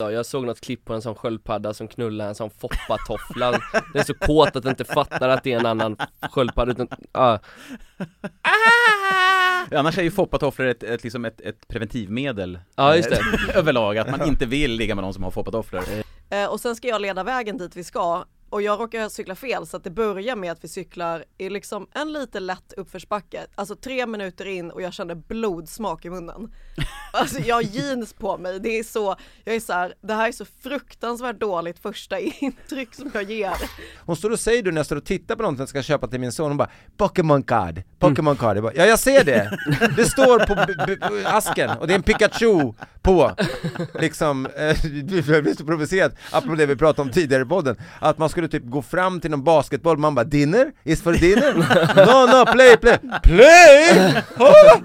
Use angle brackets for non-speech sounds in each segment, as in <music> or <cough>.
Ja, jag såg något klipp på en sån sköldpadda som knullar en sån foppatoffla Den är så kåt att den inte fattar att det är en annan sköldpadda utan, ja. <laughs> Annars är ju foppatofflor ett, ett, liksom ett, ett preventivmedel Ja, just det. <laughs> Överlag, att man inte vill ligga med någon som har foppatofflor Eh, och sen ska jag leda vägen dit vi ska och jag råkar cykla fel så att det börjar med att vi cyklar i liksom en lite lätt uppförsbacke. Alltså tre minuter in och jag kände blodsmak i munnen. <laughs> Alltså jag har jeans på mig. Det är så, jag är så här, det här är så fruktansvärt dåligt första <laughs> intryck som jag ger. Hon står och säger du när jag står och tittar på något jag ska köpa till min son, hon bara Pokémon card, Pokémon card. Jag bara, ja jag ser det! Det står på asken och det är en Pikachu på. Liksom, eh, <laughs> jag blir så provocerad, apropå det vi pratade om tidigare i podden, att man skulle typ gå fram till någon basketboll, man bara 'dinner? Is for dinner? <laughs> no no, play, play, play! <laughs> Oh!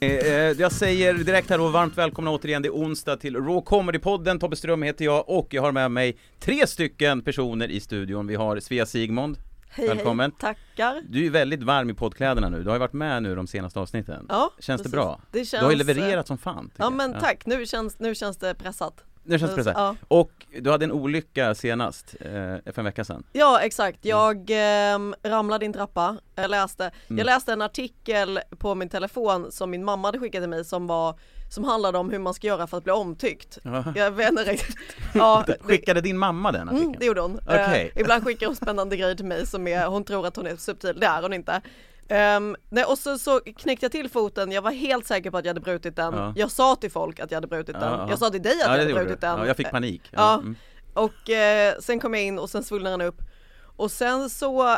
Eh, eh, jag säger direkt här då, varmt välkomna återigen, det är onsdag till Raw Comedy-podden, Tobbe Ström heter jag och jag har med mig tre stycken personer i studion. Vi har Svea Sigmund, Hej välkommen. hej, tackar. Du är väldigt varm i poddkläderna nu, du har ju varit med nu de senaste avsnitten. Ja, Känns precis. det bra? Det Du har ju känns, eh, levererat som fan. Ja jag. men tack, nu känns, nu känns det pressat. Nu känns det pressat. Ja. Och du hade en olycka senast, eh, för en vecka sedan. Ja exakt, jag ehm, ramlade i en trappa, jag läste, Mm. jag läste en artikel på min telefon som min mamma hade skickat till mig som var som handlade om hur man ska göra för att bli omtyckt. Ja. Jag vet inte riktigt. <laughs> Ja, Skickade din mamma den artikeln? mm, det gjorde hon. Okej. Eh, ibland skickar hon spännande grejer till mig som är, hon tror att hon är subtil, det är hon inte. Ehm, nej, och så, så knäckte jag till foten, jag var helt säker på att jag hade brutit den. Ja. Jag sa till folk att jag hade brutit den. Ja, ja. Jag sa till dig att Ja, jag hade brutit du. den. Ja, jag fick panik. Ja, mm. och eh, sen kom jag in och sen svullnade den upp. Och sen så,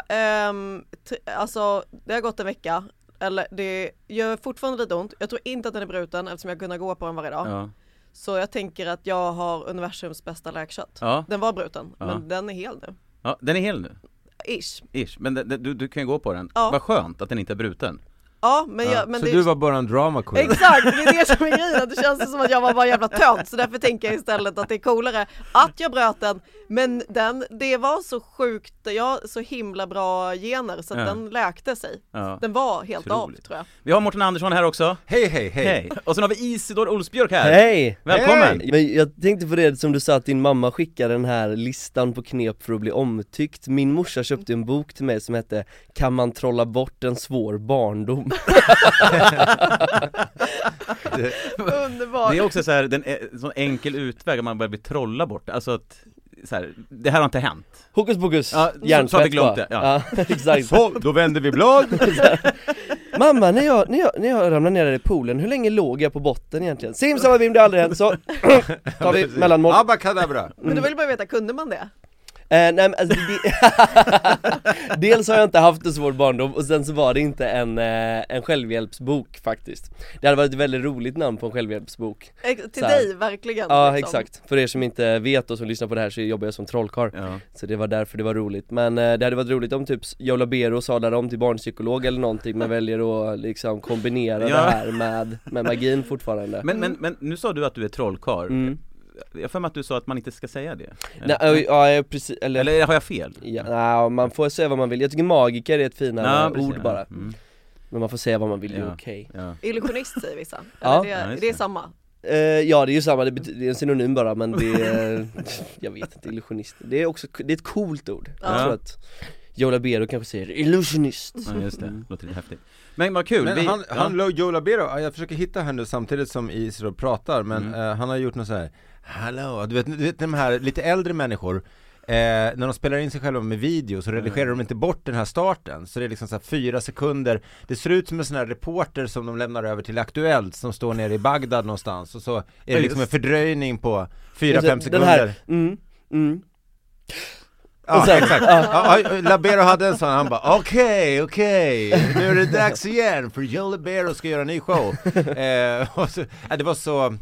t- alltså det har gått en vecka, eller det gör fortfarande lite ont. Jag tror inte att den är bruten eftersom jag kunde gå på den varje dag. Så jag tänker att jag har universums bästa läkkött. Den var bruten, men den är hel nu. ja, den är hel nu. Ish. Ish, men det, det, du, du kan ju gå på den. Ja. Vad skönt att den inte är bruten. Ja, men, jag, men Så det du var bara en drama queen? Exakt, det är det som är grejen, att det känns som att jag var bara en jävla tönt så därför tänker jag istället att det är coolare att jag bröt den men den, det var så sjukt, jag har så himla bra gener så att Ja. den läkte sig. Ja. Den var helt Otroligt. av tror jag. Vi har Mårten Andersson här också. Hej hej hej! Hej! Och sen har vi Isidor Olsbjörk här. Hej! Välkommen! Men jag tänkte på det som du sa att din mamma skickade den här listan på knep för att bli omtyckt Min morsa köpte en bok till mig som hette Kan man trolla bort en svår barndom? <laughs> Underbart! Det är också så här, den, en sån enkel utväg att man börjar bli trolla bort, alltså att så här, det här har inte hänt. Hokus pokus, Ja, har vi hjärntvätt glömt det, ja. ja <laughs> exakt Så, då vänder vi blad! <laughs> Mamma, när jag, när, jag, när jag ramlade ner i poolen, hur länge låg jag på botten egentligen? Simsalabim, det har aldrig hänt, så tar vi mellanmål Abakadabra! Men du vill bara veta, kunde man det? Nej men alltså, det, <laughs> Dels har jag inte haft en svår barndom och sen så var det inte en, eh, en självhjälpsbok faktiskt Det hade varit ett väldigt roligt namn på en självhjälpsbok Ex- Till Så här. dig verkligen Ja liksom. exakt, för er som inte vet och som lyssnar på det här så jobbar jag som trollkarl Ja. Så det var därför det var roligt, men eh, det hade varit roligt om typ Joe Labero sadlar om till barnpsykolog eller någonting men väljer att liksom kombinera Ja. det här med, med magin fortfarande Men, men, men nu sa du att du är trollkarl. mm. Jag för mig att du sa att man inte ska säga det. Nej, ja, ja, ja precis, eller, Eller har jag fel? ja, nej, man får säga vad man vill, jag tycker magiker är ett finare Ja, precis. ord bara Mm. Men man får säga vad man vill, det är Ja. okej Ja. Illusionist säger vissa. Ja. <laughs> Eller Ja, det, just det är samma. Eh, ja det är ju samma, det, betyder, det är en synonym bara men det är, <laughs> jag vet inte, illusionist, det är också, det är ett coolt ord Ja. Jag tror att Joe Labero kanske säger illusionist ja, just det. Låter lite häftigt. Men vad kul, Men vi, han, ja. han lo- Joe Labero, jag försöker hitta här nu samtidigt som Israel pratar, men Mm. eh, han har gjort något så här. Hallå, du vet, du vet de här lite äldre människor Eh, när de spelar in sig själva med video så redigerar de inte bort den här starten, så det är liksom så här fyra sekunder Det ser ut som en sån här reporter som de lämnar över till Aktuellt som står nere i Bagdad någonstans och så är det liksom en fördröjning på fyra, fem Den sekunder här, mm, mm Ja, sen- exakt. Ja, ja, Labero hade en sån, han bara okej, okej, nu är det dags igen för Joe Labero ska göra en ny show. <laughs> eh, så, det var så,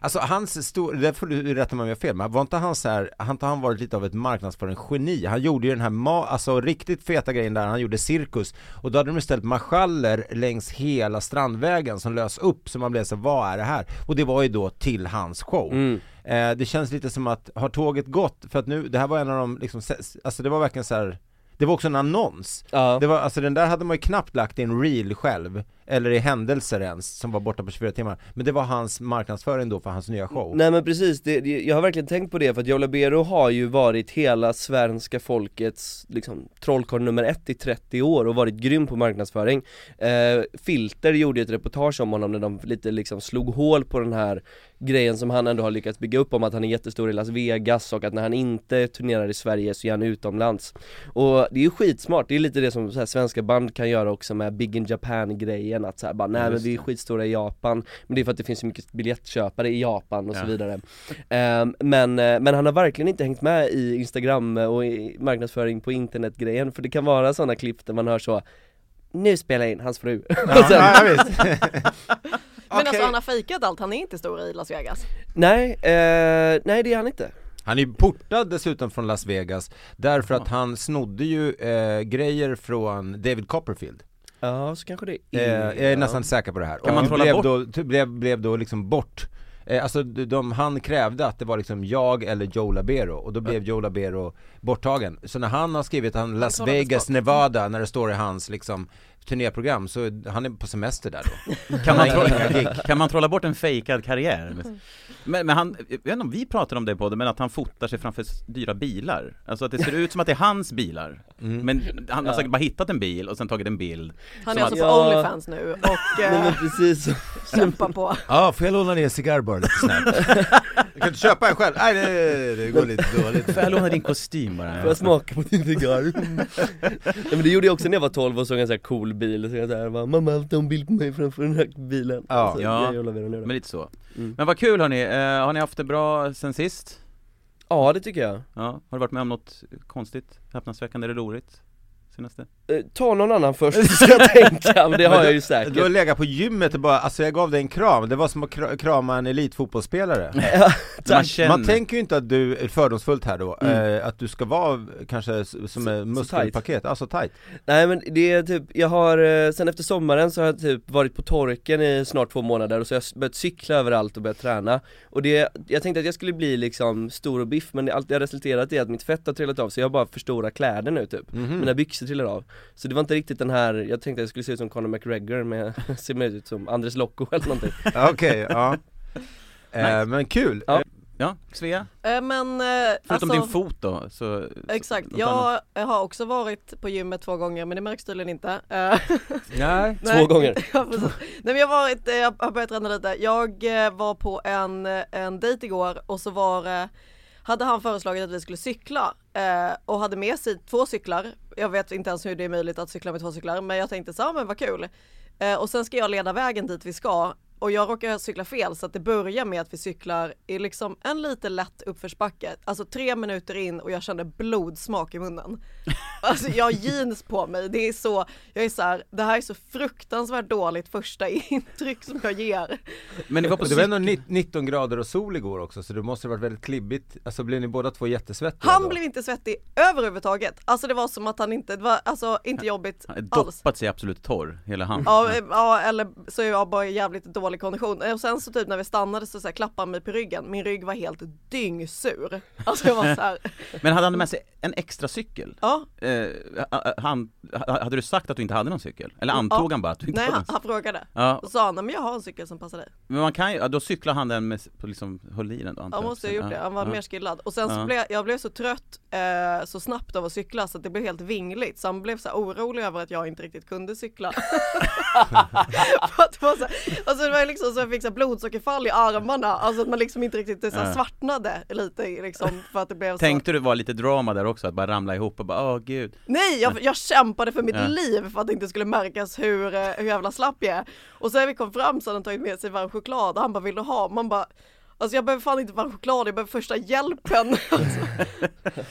alltså hans stor, det får du rätta mig om jag har fel, men var inte han så här, han har han varit lite av ett marknadsföringsgeni? Han gjorde ju den här, ma- alltså riktigt feta grejen där, han gjorde cirkus, och då hade de istället marschaller längs hela Strandvägen som lös upp, så man blev så vad är det här? Och det var ju då till hans show. mm. Eh, det känns lite som att, har tåget gått? För att nu, det här var en av de liksom, alltså det var verkligen så här. Det var också en annons, Ja, det var, alltså den där hade man ju knappt lagt i en reel själv, eller i händelser ens, som var borta på 24 timmar. Men det var hans marknadsföring då för hans nya show. Nej men precis, det, det, jag har verkligen tänkt på det för att Joe Labero har ju varit hela svenska folkets liksom, trollkarl nummer ett i 30 år och varit grym på marknadsföring. Eh, Filter gjorde ett reportage om honom när de lite liksom slog hål på den här grejen som han ändå har lyckats bygga upp om att han är jättestor i Las Vegas och att när han inte turnerar i Sverige så är han utomlands. Och det är ju skitsmart, det är lite det som så här svenska band kan göra också med Big in Japan' grejen grejen att så här, bara nej men vi är skitstora i Japan Men det är för att det finns så mycket biljettköpare i Japan och så Ja. vidare Ehm, men, eh, men han har verkligen inte hängt med i Instagram och i marknadsföring på internetgrejen för det kan vara sådana klipp där man hör så Nu spelar jag in hans fru <laughs> Ja, sen, ja, visst. <laughs> Men Okej. alltså han har fejkat allt, han är inte stor i Las Vegas. Nej, eh, nej det är han inte Han är portad dessutom från Las Vegas, därför att han snodde ju eh, grejer från David Copperfield Ja, så kanske det Eh, är jag är nästan säker på det här. Kan man Och trolla blev bort? Då, blev, blev då liksom bort eh, Alltså de, de, han krävde att det var liksom jag eller Joe Labero och då blev Joe Labero borttagen. Så när han har skrivit han Las Vegas. Nevada, när det står i hans liksom turnéprogram så han är på semester där då. <laughs> Kan man, trolla, kan man trolla bort en fejkad karriär? Men, men han, jag vet inte om vi pratar om det på det, men att han fotar sig framför dyra bilar Alltså att det ser ut som att det är hans bilar Mm. Men han har Ja. säkert bara hittat en bil och sen tagit en bild Han är alltså att- på Ja. Onlyfans nu och eh, precis kämpar på. Ja, får jag låna din cigarr bara lite snabbt? <laughs> Du kan inte köpa en själv? Nej det, det går lite dåligt Får jag låna din kostym bara? Får jag smaka på din cigarr? <laughs> Nej men det gjorde jag också när jag var 12 och såg en sån här cool bil, så jag såhär bara, mamma ta en bild på mig framför den här bilen Ja. alltså, Ja. Men lite så Mm. Men vad kul hörni, eh, har ni haft det bra sen sist? Ja det tycker jag Ja, har du varit med om något konstigt, häpnadsväckande eller roligt? Senaste? eh, Ta någon annan först ska jag <laughs> tänka, men det har jag ju Du har säkert legat på gymmet och bara, alltså jag gav dig en kram, det var som att kra- krama en elitfotbollsspelare. <laughs> Man Tack. känner Man tänker ju inte att du, är fördomsfullt här då, Mm. eh, att du ska vara kanske som ett muskelpaket, alltså tight. Nej men det är typ, jag har, eh, sen efter sommaren så har jag typ varit på torken i snart två månader och så har jag börjat cykla överallt och börjat träna. Och det, jag tänkte att jag skulle bli liksom stor och biff men allt det har resulterat i att mitt fett har trillat av så jag har bara för stora kläder nu typ. Mhm. Mina byxor trillar av Så det var inte riktigt den här, jag tänkte att jag skulle se ut som Conor McGregor men jag <laughs> ser mer ut som Andres Locco eller någonting <laughs> Okej, ja eh, Men kul! Ja. Ja, Svea? Eh, Men eh, Förutom alltså, din fot då, så Exakt, något annat? jag har också varit på gymmet två gånger men det märks tydligen inte. Eh, <laughs> Nej. Två gånger. Nej men jag har varit, eh, jag har börjat träna lite. Jag eh, var på en, eh, en dejt igår och så var eh, hade han föreslagit att vi skulle cykla eh, och hade med sig två cyklar. Jag vet inte ens hur det är möjligt att cykla med två cyklar men jag tänkte så men vad kul. Eh, och sen ska jag leda vägen dit vi ska och jag råkar cykla fel så att det börjar med att vi cyklar i liksom en lite lätt uppförsbacke. Alltså tre minuter in och jag kände blodsmak i munnen. <laughs> Alltså jag har jeans på mig, det är så, jag är så här, det här är så fruktansvärt dåligt första <laughs> intryck som jag ger. Men det var på det var ändå ni- 19 grader och sol igår också så det måste ha varit väldigt klibbigt, alltså blev ni båda två jättesvettiga Han då? blev inte svettig överhuvudtaget. Alltså det var som att han inte, det var alltså inte jobbigt Han har alls. doppat sig absolut torr, hela han. Ja, ja, eller så är jag bara jävligt dålig kondition. Och sen så typ när vi stannade så, så här, klappade han mig på ryggen. Min rygg var helt dyngsur. Alltså jag var så här, <laughs> Men hade han med sig en extra cykel? ja. Eh, han, hade du sagt att du inte hade någon cykel? Eller antog Ja. han bara att du inte Nej, hade han, någon han frågade. Ja, Och sa han, "Nej, men jag har en cykel som passar dig. men man kan ju, då cyklar han den med, liksom, höll i den då antar Jag jag. måste ha gjort det, han var ja. mer skillad. Och sen så blev jag blev så trött eh, så snabbt av att cykla så att det blev helt vingligt. Så han blev så orolig över att jag inte riktigt kunde cykla. <laughs> För att det var så här, alltså det var liksom så jag fick så blodsockerfall i armarna, alltså att man liksom inte riktigt så här svartnade lite liksom för att det blev så. Tänkte du var lite drama där också, att bara ramla ihop och bara åh gud Nej, jag, jag kämpade för mitt Ja. liv för att det inte skulle märkas hur, eh, hur jävla slapp jag är. Och sen när vi kom fram så hade han tagit med sig varm choklad och han bara, vill du ha? Man bara, alltså jag behöver fan inte varm choklad, jag behöver första hjälpen. Alltså,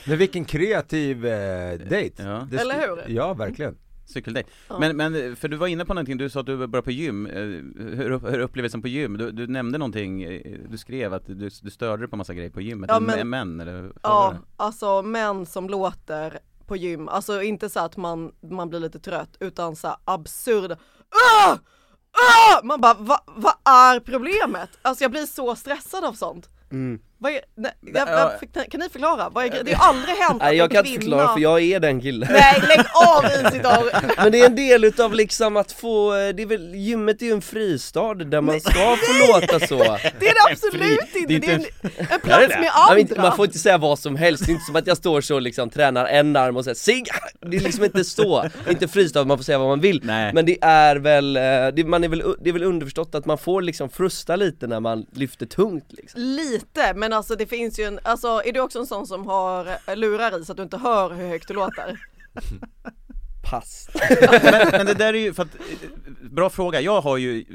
<laughs> Men vilken kreativ eh, dejt! Ja. Eller hur? Ja, verkligen Cykeldejt. Ja. Men, men, för du var inne på någonting, du sa att du började på gym, Eh, hur, hur är upplevelsen på gym? Du, du nämnde någonting, eh, du skrev att du, du störde dig på massa grejer på gymmet, Ja, men, män eller? ja, alltså män som låter på gym, alltså inte så att man, man blir lite trött utan så absurd ah! Ah! Man bara, vad vad är problemet? Alltså jag blir så stressad av sånt. Mm. Vad är, nej, jag, jag, kan ni förklara? Vad är, det har aldrig hänt Nej jag kan inte förklara för jag är den killen Nej lägg av Isidor! <laughs> Men det är en del utav liksom att få, det är väl, gymmet är ju en fristad där man ska få låta så <laughs> Det är det absolut inte! det är Det är en, inte- en plats med Ja, men andra! inte- Man får inte säga vad som helst, det är inte som att jag står så och liksom tränar en arm och säger sig <laughs> Det är liksom inte så, Det är inte fristad, man får säga vad man vill Nej. Men det är väl, eh, det, man är väl, det är väl underförstått att man får liksom frusta lite när man lyfter tungt liksom Lite, men alltså det finns ju en, alltså är du också en sån som har lurar i så att du inte hör hur högt du låter? Pass. <laughs> Men, men det där är ju, för att, bra fråga, jag har ju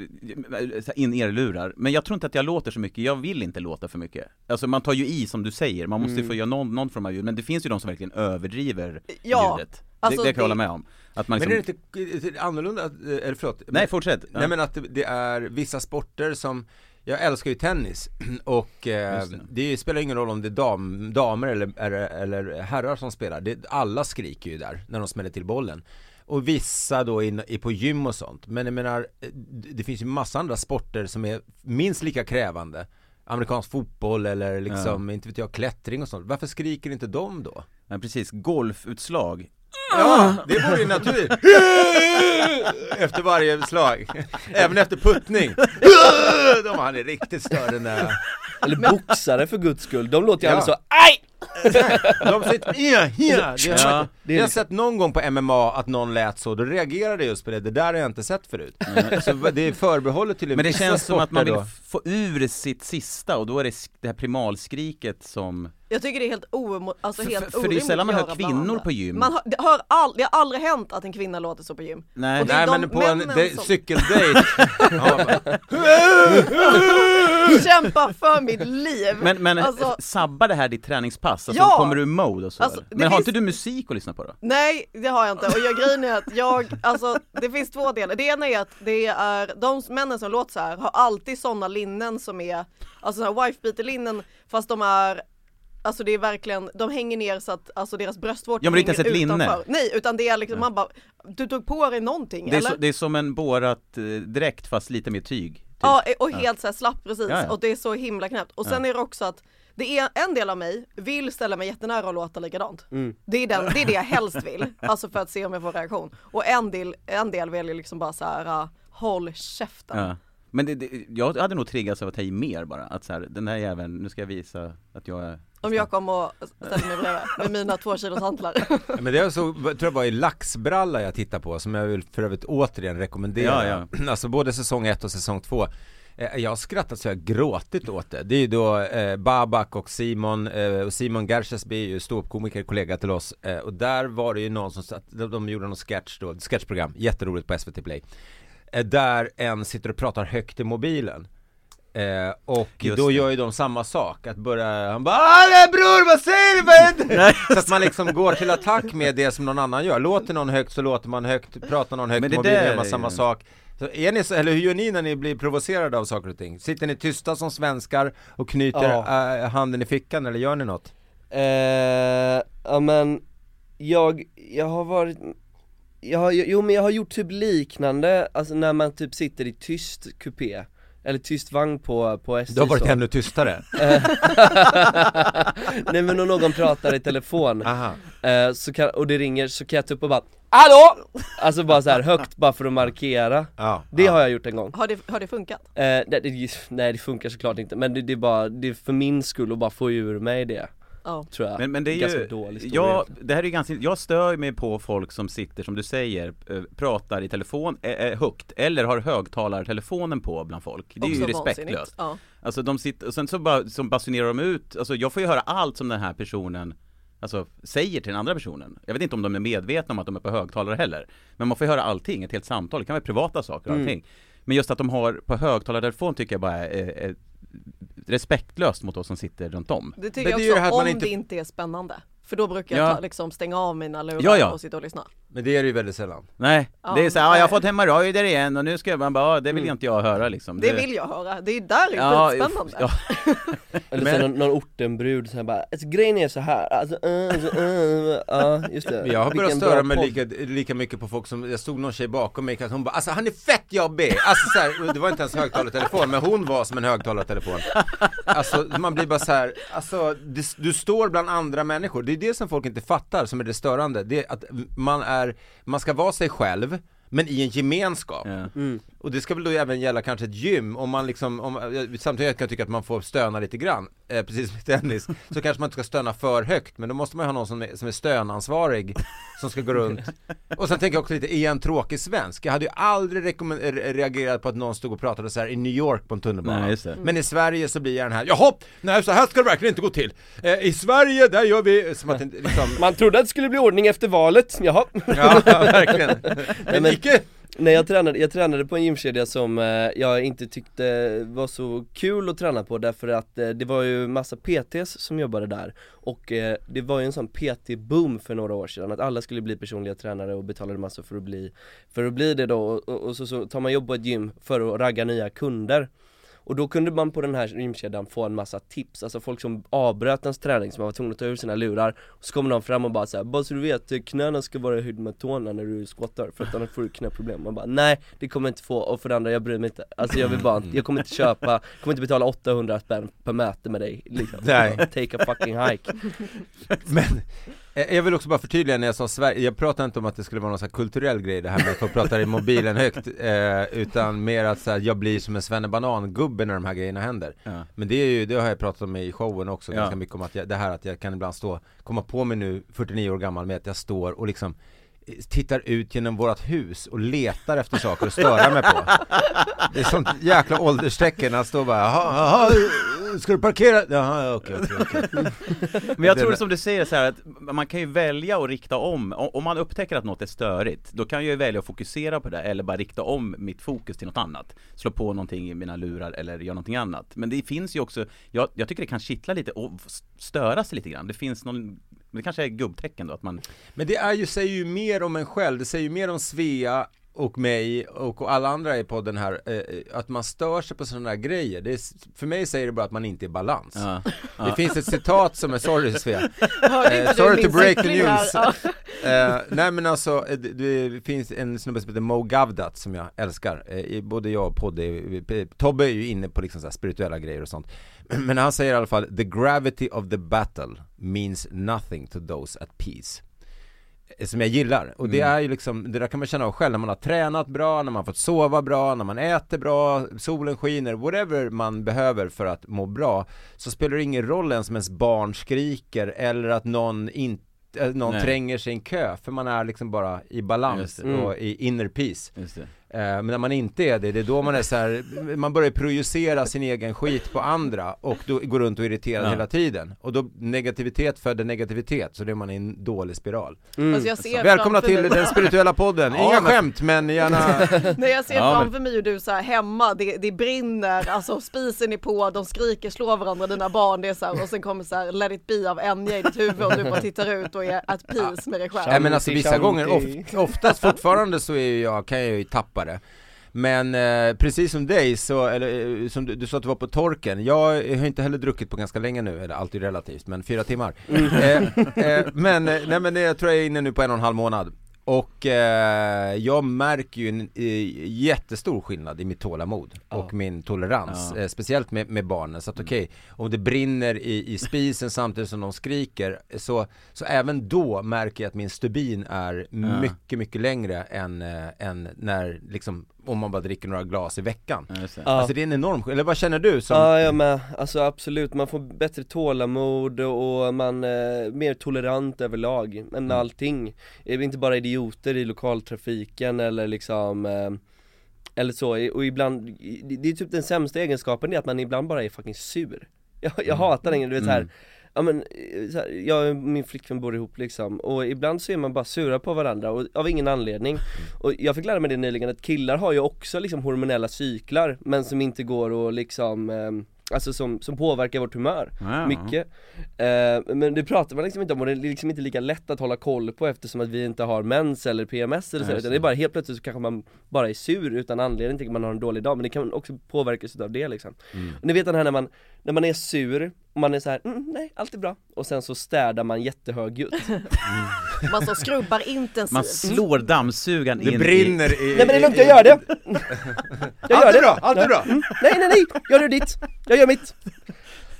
in-ear-lurar, men jag tror inte att jag låter så mycket, jag vill inte låta för mycket. Alltså man tar ju i som du säger, man måste ju Mm. få göra någon, någon form av ljud, men det finns ju de som verkligen överdriver Ja, ljudet. Alltså det, det kan jag hålla med om. Att man Men liksom, är det inte annorlunda, att- eh, eller förlåt. Nej fortsätt. Ja. Nej men att det är vissa sporter som jag älskar ju tennis <clears throat> och eh, det. det. spelar ingen roll om det är dam, damer eller, eller, eller herrar som spelar, det, alla skriker ju där när de smäller till bollen och vissa då in, är på gym och sånt, men jag menar eh, det finns ju massa andra sporter som är minst lika krävande Amerikansk fotboll eller liksom, inte vet jag, klättring och sånt. Varför skriker inte de då? Men precis, golfutslag Ja, det vore ju naturligt. <laughs> efter varje slag. Även efter puttning. <laughs> De, han är riktigt större den där. Eller boxare för guds skull, de låter ju Ja. så AJ! De sitter, ja, ja. Det har, det jag har sett någon gång på MMA att någon lät så, då reagerade jag just på det, det där har jag inte sett förut. Så det är förbehållet till Men det känns som att man vill då. få ur sitt sista och då är det det här primalskriket som Jag tycker det är helt, oemo- alltså För- helt för- för det är sällan man hör kvinnor på gym. Man hör, det, hör all, det har aldrig hänt att en kvinna låter så på gym. Nej, Och det är Nej men på en de- som- cykeldejt, <laughs> Kämpa för mitt liv! men, men Alltså- sabbar det här ditt träningspass? Alltså Ja! kommer du mode och så Alltså, Men har finns- inte du musik att lyssna på då? Nej, det har jag inte. Och jag, grejen är att jag, alltså det finns två delar. Det ena är att det är, de männen som låter så här har alltid sådana linnen som är, alltså sådana wife linnen fast de är Alltså det är verkligen, de hänger ner så att alltså deras bröstvårtor Ja, men det är inte hänger ens ett linne. utanför. Nej, utan det är liksom, man bara, du tog på dig någonting Det är, eller? så, det är som en borat eh, dräkt fast lite mer tyg typ. Ja, och helt så här slapp precis Ja, ja. och det är så himla knäppt. Och sen är det också att det är en del av mig vill ställa mig jättenära och låta likadant. Mm. Det, är den, det är det jag helst <laughs> vill, alltså för att se om jag får reaktion. Och en del, en del vill ju liksom bara så här, uh, håll käften. Ja. Men det, det, jag hade nog triggats av att ta i mer bara, att så här, den här jäveln, nu ska jag visa att jag är Om jag kommer och ställer mig bredvid med mina två kilos hantlar. <laughs> Men det är så, tror jag var i Laxbralla jag tittar på, som jag vill för övrigt återigen rekommendera Ja, <clears throat> Alltså både säsong 1 och säsong 2 jag har skrattat så jag har gråtit åt det. Det är ju då eh, Babak och Simon, eh, och Simon Gershesby är ju ståuppkomiker, kollega till oss. Eh, och där var det ju någon som satt, de, de gjorde någon sketch då, sketchprogram, jätteroligt på SVT Play. eh, där en sitter och pratar högt i mobilen. Eh, och Just då det. gör ju de samma sak, att börja, han bara Alle bror vad säger du, vad händer?" Så att man liksom går till attack med det som någon annan gör, låter någon högt så låter man högt, pratar någon högt i mobilen gör man samma sak så är ni så, eller hur gör ni när ni blir provocerade av saker och ting? Sitter ni tysta som svenskar och knyter Ja. eh, handen i fickan eller gör ni något? Eh, ja men, jag, jag har varit jag har, jo men jag har gjort typ liknande, alltså när man typ sitter i tyst kupé Eller tyst vagn på, på SJ Du har varit så. ännu tystare? <laughs> Nej men om någon pratar i telefon, eh, så kan, och det ringer så kan jag ta upp och bara Hallå! Alltså bara så här högt bara för att markera Ja, Det ja. har jag gjort en gång Har det, har det funkat? eh, det, det, Nej det funkar såklart inte, men det, det är bara, det är för min skull att bara få ur mig det Ja. Tror jag Men, men det är Ganska ju, dålig story ja, egentligen. det här är ju ganska, jag stör mig på folk som sitter, som du säger, eh, pratar i telefon eh, eh, högt, eller har högtalartelefonen på bland folk. Det är ju Också vansinnigt. respektlöst. Ja. Alltså de sitter, och sen så bara, så basunerar de ut, alltså jag får ju höra allt som den här personen Alltså säger till den andra personen. Jag vet inte om de är medvetna om att de är på högtalare heller. Men man får höra allting, ett helt samtal, det kan vara privata saker och Mm. allting. Men just att de har på högtalartelefon tycker jag bara är, är respektlöst mot oss som sitter runt om. Det tycker jag det ju också, det här att man om inte- det inte är spännande. För då brukar jag Ja. ta, liksom stänga av mina lurar Ja, ja. och sitta och lyssna. Men det är det ju väldigt sällan. Nej, Ja, det är såhär, ah, jag har fått hemorrojder igen och nu ska man bara, ah, det vill inte jag höra liksom. Det vill jag höra, det är där det är Ja, skitspännande. ja, <laughs> Eller Men- så någon, någon ortenbrud som bara, alltså grejen är så här, alltså, uh, alltså, uh, ja just det. Jag har börjat störa mig lika, lika mycket på folk som, jag stod någon tjej bakom mig, att hon bara alltså han är fett jobbig! Alltså så här, det var inte ens högtalartelefon, men hon var som en högtalartelefon. Alltså man blir bara så här, alltså det, du står bland andra människor, det är det som folk inte fattar som är det störande, det är att man är, man ska vara sig själv men i en gemenskap. ja. Och det ska väl då även gälla kanske ett gym, om man liksom, om, eh, samtidigt kan jag tycka att man får stöna lite grann, eh, precis som i tennis, så kanske man inte ska stöna för högt, men då måste man ju ha någon som är, som är stönansvarig, som ska gå runt. Och sen tänker jag också lite, är jag en tråkig svensk? Jag hade ju aldrig reagerat på att någon stod och pratade så här i New York på en tunnelbana. Nej, just det. Men i Sverige så blir jag den här, jaha, nej så här ska det verkligen inte gå till. Eh, I Sverige, där gör vi, som att liksom, Man trodde att det skulle bli ordning efter valet, jaha ja verkligen. Men, men- icke! Nej jag tränade, jag tränade på en gymkedja som eh, jag inte tyckte var så kul att träna på därför att eh, det var ju massa PTs som jobbade där och eh, det var ju en sån PT-boom för några år sedan att alla skulle bli personliga tränare och betalade massor för att bli, för att bli det då och, och, och så, så tar man jobb på ett gym för att ragga nya kunder och då kunde man på den här gymkedjan få en massa tips, alltså folk som avbröt ens träning som var tvungna att ta ur sina lurar. Och så kommer någon fram och bara såhär, bara så du vet, knäna ska vara i höjd med tårna när du squattar för att annars får du knäproblem. Man bara, nej det kommer jag inte få och för det andra, jag bryr mig inte. Alltså jag vill bara, jag kommer inte köpa, kommer inte betala 800 spänn per möte med dig. Liksom. Nej. Take a fucking hike. Men jag vill också bara förtydliga när jag sa Sverige, jag pratar inte om att det skulle vara någon här kulturell grej det här med att folk pratar i mobilen högt <laughs> eh, Utan mer att så här, jag blir som en svennebanan-gubbe när de här grejerna händer Ja. Men det är ju, det har jag pratat om i showen också Ja. ganska mycket om att jag, det här att jag kan ibland stå, komma på mig nu 49 år gammal med att jag står och liksom eh, Tittar ut genom vårat hus och letar efter saker att störa mig på Det är sånt jäkla ålderstecken, att stå bara jaha, jaha, ska du parkera? Jaha, okej, okej, okej <laughs> Men jag tror som du säger så här att man kan ju välja att rikta om, O- om man upptäcker att något är störigt, då kan jag ju välja att fokusera på det eller bara rikta om mitt fokus till något annat. Slå på någonting i mina lurar eller göra någonting annat. Men det finns ju också, jag, jag tycker det kan kittla lite och s- störa sig lite grann. Det finns någon, det kanske är gubbtecken då att man, Men det är ju, säger ju mer om en själv, det säger ju mer om Svea och mig och alla andra i podden här, eh, att man stör sig på sådana där grejer. Det är, för mig säger det bara att man inte är i balans. ja, Det finns ett citat som är, sorry Svea, <laughs> Eh, sorry to break the här? news. Ja. <laughs> Eh, nej men alltså, eh, det, det finns en snubbe som heter Mo Gavdat som jag älskar, eh, både jag och Podde, eh, Tobbe är ju inne på liksom så här spirituella grejer och sånt <clears throat> Men han säger i alla fall, the gravity of the battle means nothing to those at peace Eh, som jag gillar, och det Mm. är ju liksom, det där kan man känna av själv när man har tränat bra, när man har fått sova bra, när man äter bra, solen skiner, whatever man behöver för att må bra Så spelar det ingen roll ens om ens barn skriker eller att någon inte någon Nej. tränger sig i en kö, för man är liksom bara i balans det. och i inner peace. Eh, Men när man inte är det, det är då man är så här, man börjar projicera sin egen skit på andra och då går runt och är irriterad Ja. hela tiden. Och då negativitet föder negativitet, så då är man i en dålig spiral. Alltså jag ser Välkomna till den spirituella podden, <laughs> Ja, inga men- skämt men gärna <laughs> Nej jag ser Ja, men- framför mig hur du så här hemma, det, det brinner, alltså spisen är på, de skriker, slår varandra dina barn, det är så här, och sen kommer så här let it be av Enya i ditt huvud och du bara tittar ut och är at peace med dig själv. Nej men alltså vissa Shanti. gånger, of, oftast fortfarande så är jag, kan jag ju tappa det Men eh, precis som dig så, eller eh, som du, du sa att du var på torken, jag har inte heller druckit på ganska länge nu, eller alltid relativt, men fyra timmar. Eh, eh, Men, eh, nej men det, jag tror jag är inne nu på en och en halv månad och eh, jag märker ju en eh, jättestor skillnad i mitt tålamod och min tolerans, Ja. eh, speciellt med, med barnen. Så att okej, om det brinner i, i spisen samtidigt som de skriker, så, så även då märker jag att min stubin är mycket, mycket längre än, eh, än när liksom, om man bara dricker några glas i veckan. Ja. Alltså det är en enorm eller vad känner du som? Ja jag med, alltså absolut, man får bättre tålamod och man är mer tolerant överlag med Mm. allting Det är Inte bara idioter i lokaltrafiken eller liksom eh, Eller så, och ibland, det är typ den sämsta egenskapen det är att man ibland bara är fucking sur Jag, jag hatar den, du vet såhär Ja men, eh, så här, jag och min flickvän bor ihop liksom och ibland så är man bara sura på varandra och, av ingen anledning Och jag fick lära mig det nyligen att killar har ju också liksom hormonella cyklar men som inte går att liksom eh, Alltså som, som påverkar vårt humör Ja. mycket eh, Men det pratar man liksom inte om och det är liksom inte lika lätt att hålla koll på eftersom att vi inte har mens eller PMS eller så Ja, utan det. det är bara helt plötsligt så kanske man bara är sur utan anledning till att man har en dålig dag men det kan också påverkas utav det liksom Mm. och Ni vet den här när man, när man är sur och man är så här, mm, nej allt är bra och sen så städar man jättehögljutt <laughs> Man så skrubbar intensivt. Man slår dammsugaren det in brinner i... i... Nej men det är lugnt, jag gör det! <laughs> Jag Allt gör är det! bra, allt är bra! Mm, nej nej nej, gör ditt, jag gör mitt!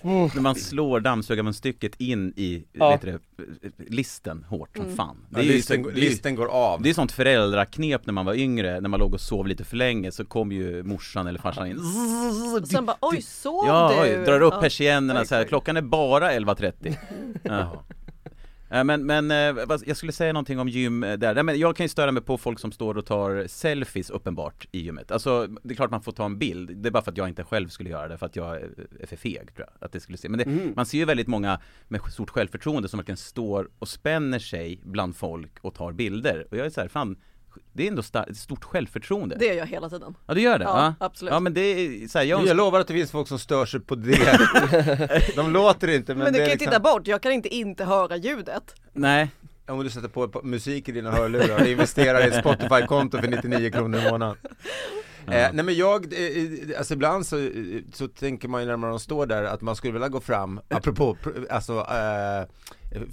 När man slår dammsugarmunstycket in i, Ja. vet du, det, listen hårt som fan Ja, Det är ju listen, ju- listen går av. Det är sånt föräldraknep när man var yngre, när man låg och sov lite för länge så kom ju morsan eller farsan in Och sen bara oj sov Ja, du? oj, drar upp Ja. persiennerna så här, klockan är bara 11.30 <laughs> Jaha. Eh, Men, men eh, jag skulle säga någonting om gym eh, där, men jag kan ju störa mig på folk som står och tar selfies uppenbart i gymmet. Alltså det är klart man får ta en bild, det är bara för att jag inte själv skulle göra det, för att jag är är för feg tror jag, att det skulle se. Men det, Mm. man ser ju väldigt många med stort självförtroende som verkligen står och spänner sig bland folk och tar bilder. Och jag är så här, fan det är ändå ett stort självförtroende Det gör jag hela tiden. Ja du gör det? Ja, absolut. Ja men det är så här, jag Jag lovar att det finns folk som stör sig på det. <laughs> De låter inte men, Men, du kan ju liksom... titta bort, jag kan inte inte höra ljudet. Nej Om du sätter på på musik i dina hörlurar och investerar i ett Spotify-konto för 99 kronor i månaden. <laughs> Eh, nej men jag, eh, eh, alltså ibland så, eh, så tänker man ju när man står där att man skulle vilja gå fram, apropå, pr- alltså eh,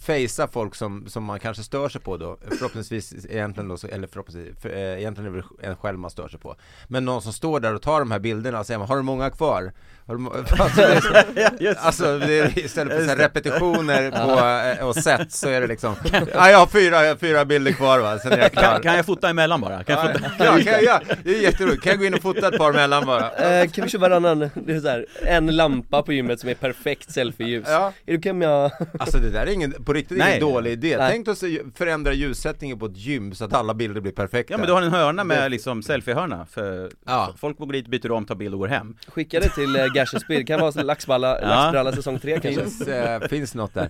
fejsa folk som, som man kanske stör sig på då, förhoppningsvis egentligen då, eller förhoppningsvis, för, eh, egentligen är det en själv man stör sig på. Men någon som står där och tar de här bilderna och säger har du många kvar? Har du må- <laughs> alltså, det är så, <laughs> alltså det är, istället för så repetitioner på, eh, och set så är det liksom, <laughs> ja jag har fyra, jag har fyra bilder kvar va, sen är jag klar. kan, kan jag fota emellan bara? Kan jag fota? Ja, kan jag, ja, det är jätteroligt, kan gå in och fota ett par mellan bara? Eh, kan vi köra varannan, det är så här, en lampa på gymmet som är perfekt selfie-ljus Ja. Är det okej om jag... Alltså det där är ingen, på riktigt Nej. ingen dålig idé, Nej. tänk oss att förändra ljussättningen på ett gym så att alla bilder blir perfekta Ja men du har en hörna med liksom selfiehörna för Ja. folk går dit, byter om, tar bild och går hem Skicka det till eh, Gash Speed, kan vara laxballa, Ja. laxbralla säsong 3 kanske finns, eh, finns något där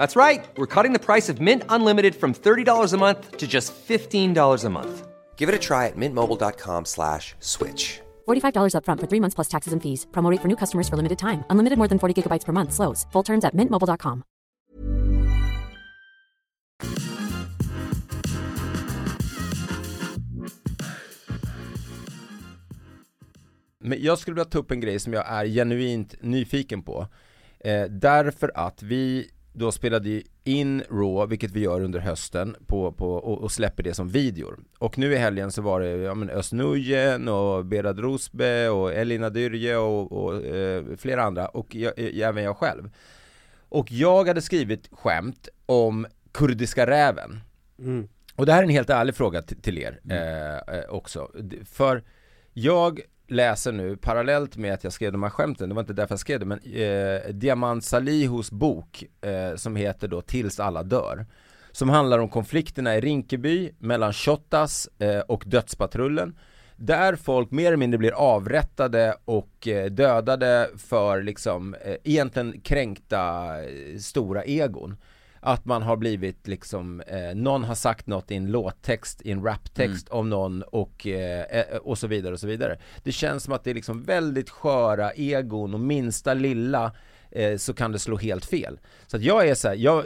That's right. We're cutting the price of Mint Unlimited from $30 a month to just $15 a month. Give it a try at mintmobile.com slash switch. $45 upfront for three months plus taxes and fees. Promo rate for new customers for limited time. Unlimited more than 40 gigabytes per month. Slows. Full terms at mintmobile.com. Men jag skulle vilja ta upp en grej som jag är genuint nyfiken på. Eh, därför att vi då spelade in Raw, vilket vi gör under hösten, på, på, och, och släpper det som videor. Och nu i helgen så var det ja, men Özz och Berad Rosbe och Elina Dyrje och, och eh, flera andra och jag, eh, även jag själv. Och jag hade skrivit skämt om kurdiska räven. Mm. Och det här är en helt ärlig fråga till, till er eh, eh, också. För jag läser nu, parallellt med att jag skrev de här skämten, det var inte därför jag skrev det, men eh, Diamant Salihos bok eh, som heter då Tills alla dör. Som handlar om konflikterna i Rinkeby mellan Shottaz eh, och Dödspatrullen. Där folk mer eller mindre blir avrättade och eh, dödade för liksom eh, egentligen kränkta eh, stora egon att man har blivit liksom, eh, någon har sagt något i en låttext, i en raptext om någon och, eh, eh, och så vidare och så vidare. Det känns som att det är liksom väldigt sköra egon och minsta lilla eh, så kan det slå helt fel. Så att jag är så här, jag,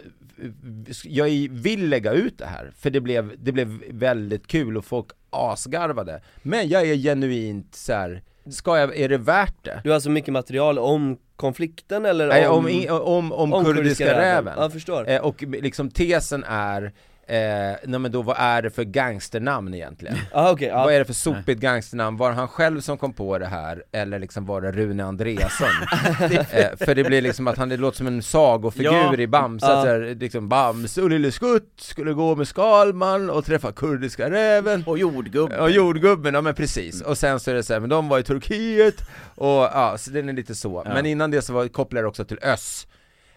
jag vill lägga ut det här för det blev, det blev väldigt kul och folk asgarvade. Men jag är genuint så här, ska jag, är det värt det? Du har alltså mycket material om konflikten eller Nej, om... om, om, om, kurdiska, kurdiska räven. räven. Ja, jag förstår. Eh, och liksom tesen är, eh, nej men då vad är det för gangsternamn egentligen? <laughs> Ah, okej, ja. Vad är det för sopigt gangsternamn? Var det han själv som kom på det här? Eller liksom var det Rune Andreasson? <laughs> eh, för det blir liksom att han, det låter som en sagofigur Ja. i Bamse, så här, liksom Bamse och Lille Skutt skulle gå med Skalman och träffa kurdiska räven Och jordgubb. Ja, jordgubben, ja men precis. Och sen så är det så här, men de var i Turkiet och ja, så den är lite så. Ja. Men innan det så var, kopplade jag också till Öss.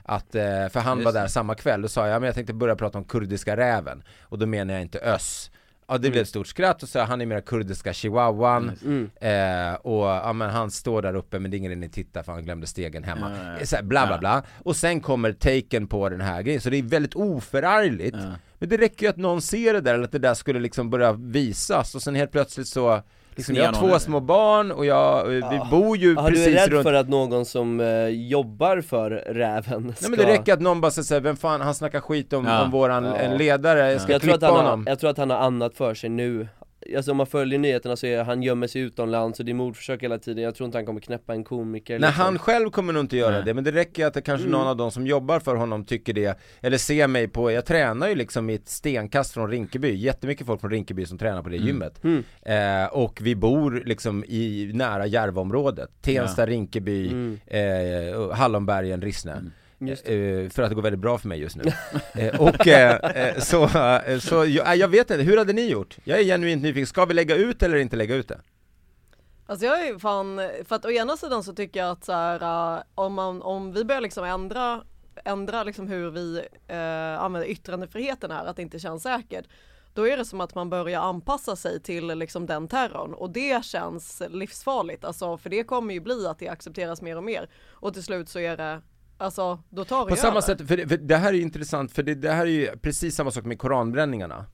Att, eh, för han Just var det. där samma kväll, då sa jag, men jag tänkte börja prata om kurdiska räven. Och då menar jag inte Öss. Ja det blev ett stort skratt och så han är mera kurdiska chihuahuan Mm. eh, och ja men han står där uppe men det är ingen idé att titta för han glömde stegen hemma. Ja, ja. Så här, bla bla Ja. bla. Och sen kommer taken på den här grejen, så det är väldigt oförargligt. Men det räcker ju att någon ser det där, eller att det där skulle liksom börja visas och sen helt plötsligt så Liksom, jag har någon två små barn och jag, vi bor ju Ja, du precis är rädd runt för att någon som eh, jobbar för räven ska... Nej men det räcker att någon bara säger vem fan, han snackar skit om, Ja. om våran Ja. en ledare, jag ska jag tror, att klippa han honom har, jag tror att han har annat för sig nu Alltså om man följer nyheterna så är han gömmer sig utomlands och det är mordförsök hela tiden Jag tror inte han kommer knäppa en komiker Nej liksom. han själv kommer nog inte göra Nej. det, men det räcker att det kanske Mm. någon av de som jobbar för honom tycker det Eller ser mig på, jag tränar ju liksom i ett stenkast från Rinkeby, jättemycket folk från Rinkeby som tränar på det gymmet Mm. eh, Och vi bor liksom i nära Järvaområdet, Tensta, Rinkeby, Mm. eh, och Hallonbergen, Rissne Eh, för att det går väldigt bra för mig just nu. <laughs> eh, och eh, eh, så, eh, så jag, jag vet inte, hur hade ni gjort? Jag är genuint nyfiken, ska vi lägga ut eller inte lägga ut det? Alltså jag är fan, för att å ena sidan så tycker jag att så här, om, man, om vi börjar liksom ändra, ändra liksom hur vi äh, använder yttrandefriheten här, att det inte känns säkert, då är det som att man börjar anpassa sig till liksom den terrorn och det känns livsfarligt, alltså för det kommer ju bli att det accepteras mer och mer och till slut så är det, alltså då tar det På samma över. sätt, för det, för det här är intressant, för det, det här är ju precis samma sak med koranbränningarna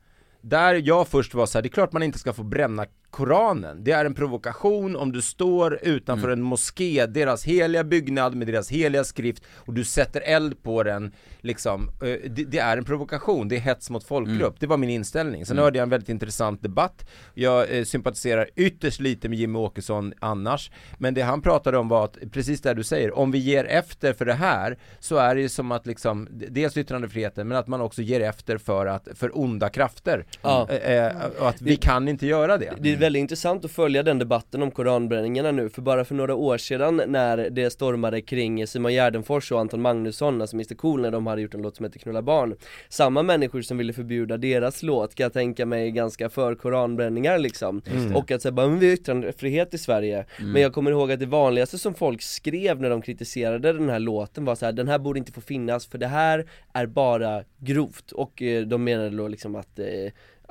Där jag först var så här, det är klart man inte ska få bränna Koranen, det är en provokation om du står utanför en moské, deras heliga byggnad med deras heliga skrift och du sätter eld på den, liksom, eh, det, det är en provokation, det är hets mot folkgrupp, det var min inställning. Sen hörde jag en väldigt intressant debatt, jag eh, sympatiserar ytterst lite med Jimmy Åkesson annars, men det han pratade om var att, precis det du säger, om vi ger efter för det här, så är det ju som att liksom, dels yttrandefriheten, men att man också ger efter för att, för onda krafter. Eh, eh, och att vi kan inte göra det. Väldigt intressant att följa den debatten om koranbränningarna nu, för bara för några år sedan när det stormade kring Simon Gärdenfors och Anton Magnusson, alltså Mr Cool, när de hade gjort en låt som heter Knulla barn. Samma människor som ville förbjuda deras låt kan jag tänka mig ganska för koranbränningar liksom. Mm. Och att säga bara, men vi har yttrandefrihet i Sverige. Men jag kommer ihåg att det vanligaste som folk skrev när de kritiserade den här låten var så här: den här borde inte få finnas för det här är bara grovt. Och eh, de menade då liksom att eh,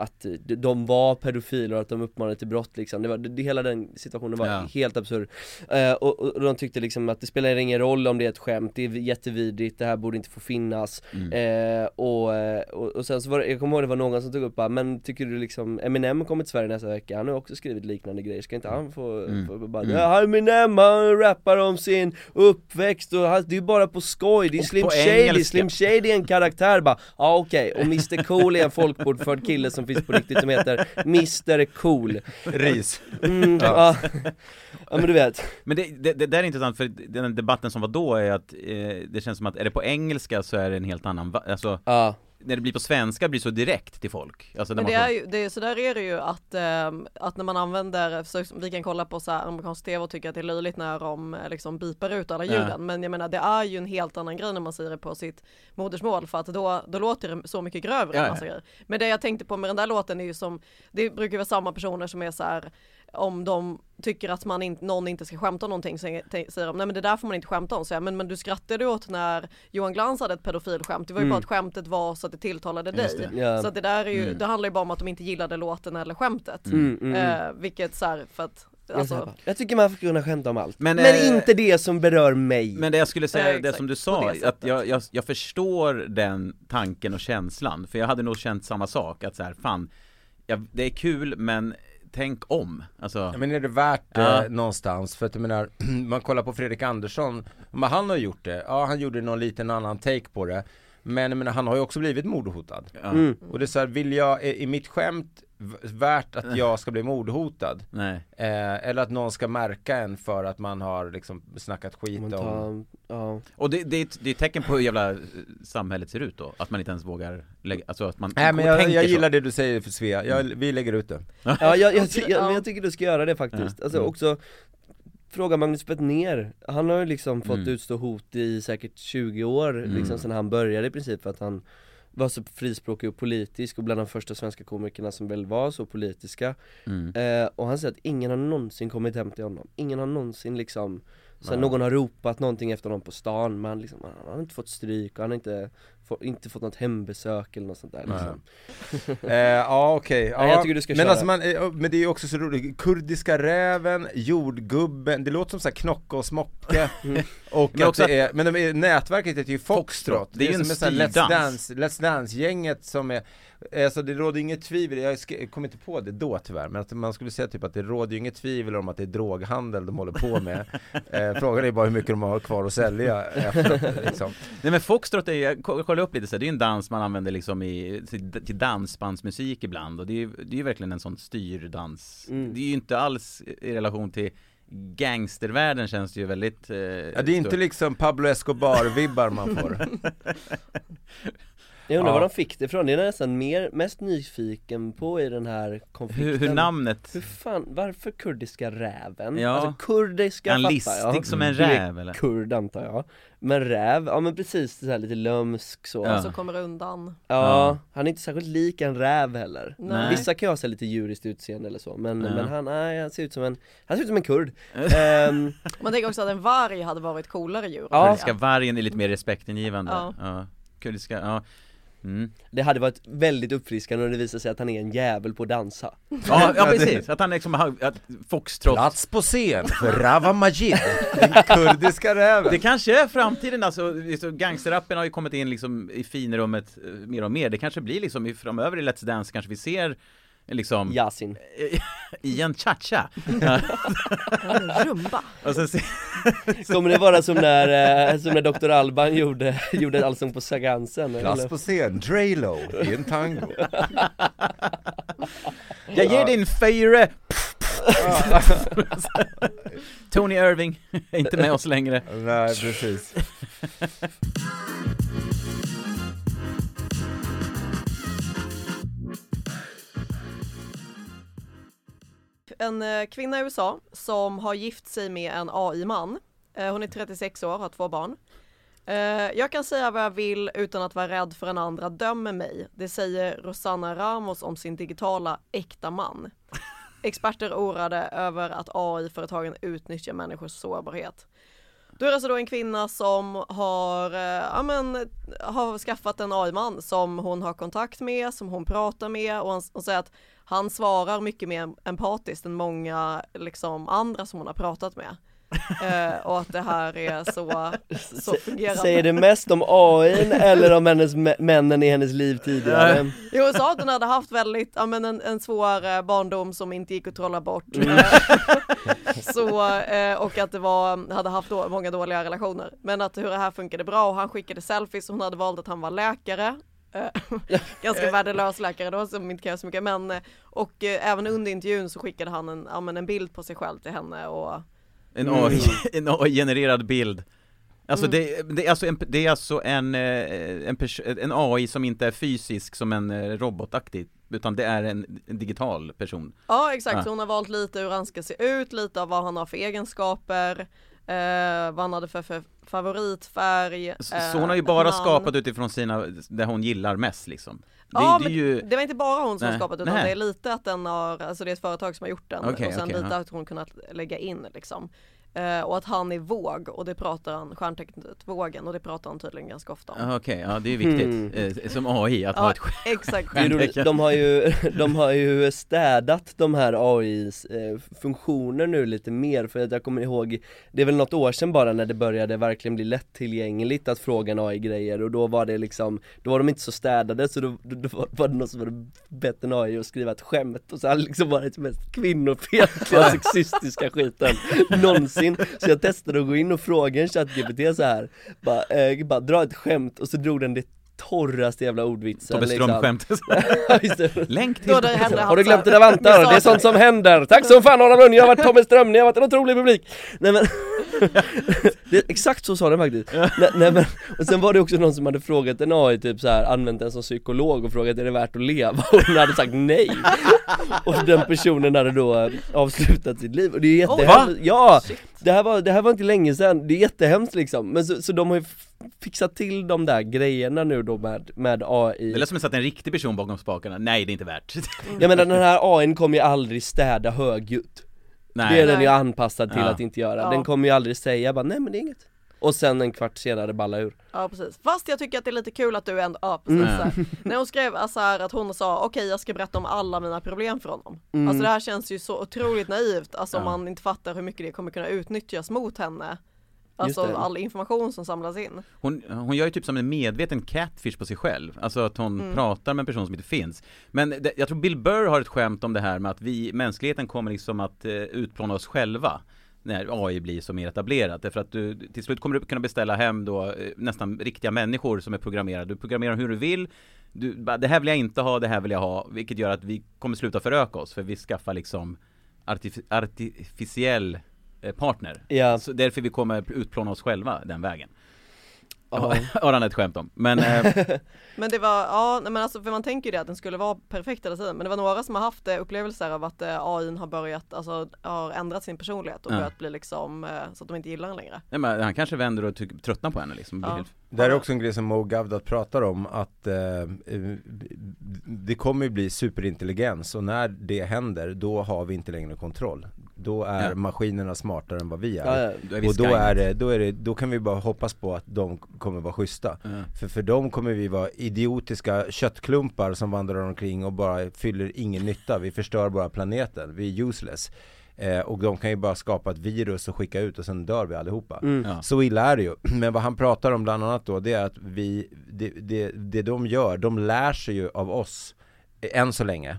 att de var pedofiler och att de uppmanade till brott liksom, det var, det, hela den situationen var Ja. helt absurd. Eh, och, och de tyckte liksom att det spelar ingen roll om det är ett skämt, det är jättevidrigt, det här borde inte få finnas. Eh, och, eh, och, och sen så var det, jag kommer ihåg det var någon som tog upp bara, men tycker du liksom, Eminem kommer till Sverige nästa vecka, han har också skrivit liknande grejer, ska inte han få, få bara, ja, Eminem han rappar om sin uppväxt och han, det är bara på skoj, det är Slim Shady. Slim Shady är en karaktär bara, ja okej, och Mr Cool är en folkbordförd kille som finns på riktigt som heter Mr Cool Ris. mm, ja. ja men du vet Men det, det, det där är intressant för den debatten som var då är att eh, det känns som att är det på engelska så är det en helt annan, alltså Ja, när det blir på svenska blir så direkt till folk. Alltså Men det man är ju, det är, så där är det ju att, ehm, att när man använder, så vi kan kolla på så här amerikansk tv och tycka att det är löjligt när de eh, liksom bipar ut alla Ja. ljuden. Men jag menar det är ju en helt annan grej när man säger det på sitt modersmål för att då, då låter det så mycket grövre. Ja, ja. Men det jag tänkte på med den där låten är ju som, det brukar vara samma personer som är så här om de tycker att man inte, någon inte ska skämta om någonting så säger de nej men det där får man inte skämta om. Så jag, men, men du skrattade åt när Johan Glans hade ett pedofilskämt. Det var ju bara att skämtet var så att det tilltalade Mm. Dig. det. Ja. Så att det där är ju, Mm. det handlar ju bara om att de inte gillade låten eller skämtet. mm, mm, mm. Eh, vilket så här, för att Jag, alltså, jag tycker man får kunna skämta om allt, Men, men, eh, inte det som berör mig Men det jag skulle säga, Ja, det som du sa, det att jag, jag, jag förstår den tanken och känslan, för jag hade nog känt samma sak, att så här, fan, ja, det är kul men tänk om, alltså Ja, men är det värt Ja. eh, någonstans? För att jag menar, <clears throat> man kollar på Fredrik Andersson, men han har gjort det, ja han gjorde någon liten annan take på det Men jag menar, han har ju också blivit mordhotad ja, mm. Och det är så här, vill jag, är mitt skämt värt att jag ska bli mordhotad? nej Eh, eller att någon ska märka en för att man har liksom snackat skit om ja. Och det, det, är ett, det är ett tecken på hur jävla eh, samhället ser ut då, att man inte ens vågar lägga, alltså att man Nej men jag, jag så. gillar det du säger för Svea, jag, vi lägger ut det ja jag, jag, <laughs> jag, Ja. men jag tycker du ska göra det faktiskt, Ja. alltså Mm. också Fråga Magnus Bettner, han har ju liksom fått Mm. utstå hot i säkert 20 år, liksom Mm. sen han började i princip för att han var så frispråkig och politisk och bland de första svenska komikerna som väl var så politiska mm. eh, Och han säger att ingen har någonsin kommit hem till honom, ingen har någonsin liksom Sen någon har ropat någonting efter honom på stan men liksom, han har inte fått stryk och han har inte, få, inte fått något hembesök eller något sånt där liksom. <laughs> eh, Ja okej, ja, Nej, jag tycker du ska men köra. alltså man, eh, men det är ju också så roligt, Kurdiska räven, jordgubben, det låter som så här knocka och smocka Mm. Och Men också det är, men de är, nätverket heter ju Foxtrot, Det är ju en som är så här Let's. Dance, Let's Dance-gänget som är Alltså det råder inget tvivel, jag kom inte på det då tyvärr, men att man skulle säga typ att det råder ju inget tvivel om att det är droghandel de håller på med <laughs> eh, Frågan är bara hur mycket de har kvar att sälja efteråt liksom. Nej men foxtrot är, jag ko- kollade upp lite så här, det är ju en dans man använder liksom i, till, till dansbandsmusik ibland och det är ju det är ju verkligen en sån styrdans Mm. Det är ju inte alls i relation till gangstervärlden känns det ju väldigt eh, Ja det är inte stort. liksom Pablo Escobar-vibbar man får <laughs> <laughs> Jag undrar Ja. var de fick det ifrån, det är nästan mer, mest nyfiken på i den här konflikten hur, hur namnet Hur fan, varför kurdiska räven? Ja. Alltså kurdiska han fattar listig jag som en är räv, eller? Kurd antar jag Men räv, ja men precis så här lite lömsk så Ja. som kommer undan. Ja. han är inte särskilt lik en räv heller Nej. Vissa kan ju ha lite djuriskt utseende eller så, men, Ja. men han, nej, han ser ut som en, han ser ut som en kurd <laughs> Ehm, Man tänker också att en varg hade varit coolare djur. Ja. Kurdiska vargen är lite mer respektingivande Ja. ja. Kurdiska, ja mm. Det hade varit väldigt uppfriskande om det visade sig att han är en jävel på att dansa. Ja, <laughs> ja precis, att han liksom har, att foxtrot Plats på scen för Rava Majid, den kurdiska räven. Det kanske är framtiden alltså, så gangsterrappen har ju kommit in liksom i finrummet eh, mer och mer. Det kanske blir liksom framöver i Let's Dance kanske vi ser liksom Yasin <laughs> Ian Cha-Cha Ja, <laughs> Rumba. Och sen se, <laughs> Kommer det vara som när, eh, som när Dr. Alban gjorde, gjorde Allsång på Sagansen? Eller? på scen, Drelo i en tango Jag ger din fyra Tony Irving är inte med oss längre Nej precis en eh, kvinna i USA som har gift sig med en AI-man. Eh, hon är 36 år, har två barn. Eh, jag kan säga vad jag vill utan att vara rädd för en andra dömer mig. Det säger Rosanna Ramos om sin digitala äkta man. Experter orade oroade över att AI-företagen utnyttjar människors sårbarhet. Du är alltså då en kvinna som har, ja, men, har skaffat en AI-man som hon har kontakt med, som hon pratar med och hon, hon säger att han svarar mycket mer empatiskt än många liksom, andra som hon har pratat med. <laughs> Eh, och att det här är så, så fungerande. Säger det mest om AI eller om hennes mä- männen i hennes liv tidigare? Jo, hon sa att hon hade haft väldigt, ja men en, en svår eh, barndom som inte gick att trolla bort. Mm. <laughs> Så, eh, och att det var, hade haft då, många dåliga relationer. Men att hur det här funkade bra och han skickade selfies, hon hade valt att han var läkare. Eh, <laughs> Ganska värdelös läkare då som inte kan göra så mycket. Men eh, och eh, även under intervjun så skickade han en, ja, men en bild på sig själv till henne och En Mm. AI, <laughs> en AI-genererad bild. Alltså, Mm. det, det, är alltså en, det är alltså en, eh, en, pers- en AI som inte är fysisk som en eh, robotaktig Utan det är en, en digital person. Ja exakt, Ja. så hon har valt lite hur han ska se ut, lite av vad han har för egenskaper, eh, vad han hade för, för favoritfärg. Så, eh, så hon har ju bara namn. skapat utifrån sina, det hon gillar mest liksom det, Ja det men ju, det var inte bara hon som Nej. skapat utan Nej. det är lite att den har, alltså det är ett företag som har gjort den Okej, och sen okej, lite ja. att hon kunnat lägga in liksom. Eh, och att han är våg och det pratar han, stjärntecknet vågen och det pratar han tydligen ganska ofta om. Ja, Okej, ja det är viktigt, Mm. eh, som AI, att ha Ja, ett exakt. Är roligt, stjärntecken de har ju, <laughs> de har ju städat de här AIs eh, funktioner nu lite mer för att jag kommer ihåg Det är väl något år sedan bara när det började verkligen bli lättillgängligt att fråga en AI-grejer och då var det liksom Då var de inte så städade så då, då, då var det någon som hade bett en AI att skriva ett skämt och så hade liksom varit mest kvinnofientliga sexistiska skiten någonsin Så jag testade att gå in och fråga en ChatGPT så här bara, eh, bara dra ett skämt och så drog den det torraste jävla ordvitsen Tobbe liksom. Ström-skämt <laughs> det. Länk till Har du glömt dina vantar? Det är sånt som händer! Tack som fan Adam Lund, jag har varit Tommy Ström, ni har varit en otrolig publik! Nej men, <laughs> det, exakt så sa den faktiskt nej, nej men, och sen var det också någon som hade frågat en AI typ så här, använt den som psykolog och frågat är det värt att leva? Och den hade sagt nej! Och den personen hade då eh, avslutat sitt liv och det är jättehemskt, ja! Det här, var, det här var inte länge sedan, det är jättehemskt liksom, men så, så de har ju fixat till de där grejerna nu då med, med AI Det lät som att det satt en riktig person bakom spakarna, nej det är inte värt. <laughs> Jag menar den här AIn kommer ju aldrig städa högljutt. Det är den ju Nej. anpassad till Ja. att inte göra, Ja. den kommer ju aldrig säga bara nej men det är inget Och sen en kvart senare balla ur. Ja precis, fast jag tycker att det är lite kul att du ändå, ja precis. Mm. här. <laughs> När hon skrev så här att hon sa okej jag ska berätta om alla mina problem för honom. Mm. Alltså det här känns ju så otroligt naivt, alltså om Ja. man inte fattar hur mycket det kommer kunna utnyttjas mot henne. Alltså all information som samlas in. Hon, hon gör ju typ som en medveten catfish på sig själv, alltså att hon pratar med en person som inte finns. Men det, jag tror Bill Burr har ett skämt om det här med att vi, mänskligheten kommer liksom att eh, utplåna oss själva när AI blir så mer etablerat, därför att du till slut kommer du kunna beställa hem då eh, nästan riktiga människor som är programmerade, du programmerar hur du vill. Du, det här vill jag inte ha, det här vill jag ha, vilket gör att vi kommer sluta föröka oss för vi skaffar liksom artif- artificiell eh, partner. Ja. så därför vi kommer utplåna oss själva den vägen Ja. har han ett skämt om. Men eh, <laughs> Men det var, ja men alltså för man tänker ju det att den skulle vara perfekt hela tiden men det var några som har haft eh, upplevelser av att eh, AI har börjat, alltså har ändrat sin personlighet och Ja. börjat bli liksom eh, så att de inte gillar den längre. nej, men han kanske vänder och tröttnar på henne liksom. Ja. helt- Det här är också en grej som Mo Gavdat pratar om att eh, eh, det kommer ju bli superintelligens och när det händer då har vi inte längre kontroll. Då är Ja. maskinerna smartare än vad vi är. Ja, ja. Då är vi Och då är, det, då är det, då kan vi bara hoppas på att de kommer vara schyssta. För för dem kommer vi vara idiotiska köttklumpar som vandrar omkring och bara fyller ingen nytta. Vi förstör bara planeten, vi är useless. Eh, och de kan ju bara skapa ett virus och skicka ut och sen dör vi allihopa. Mm. Ja. Så illa är det ju. <clears throat> Men vad han pratar om bland annat då, det är att vi, det, det, det de gör, de lär sig ju av oss, eh, än så länge.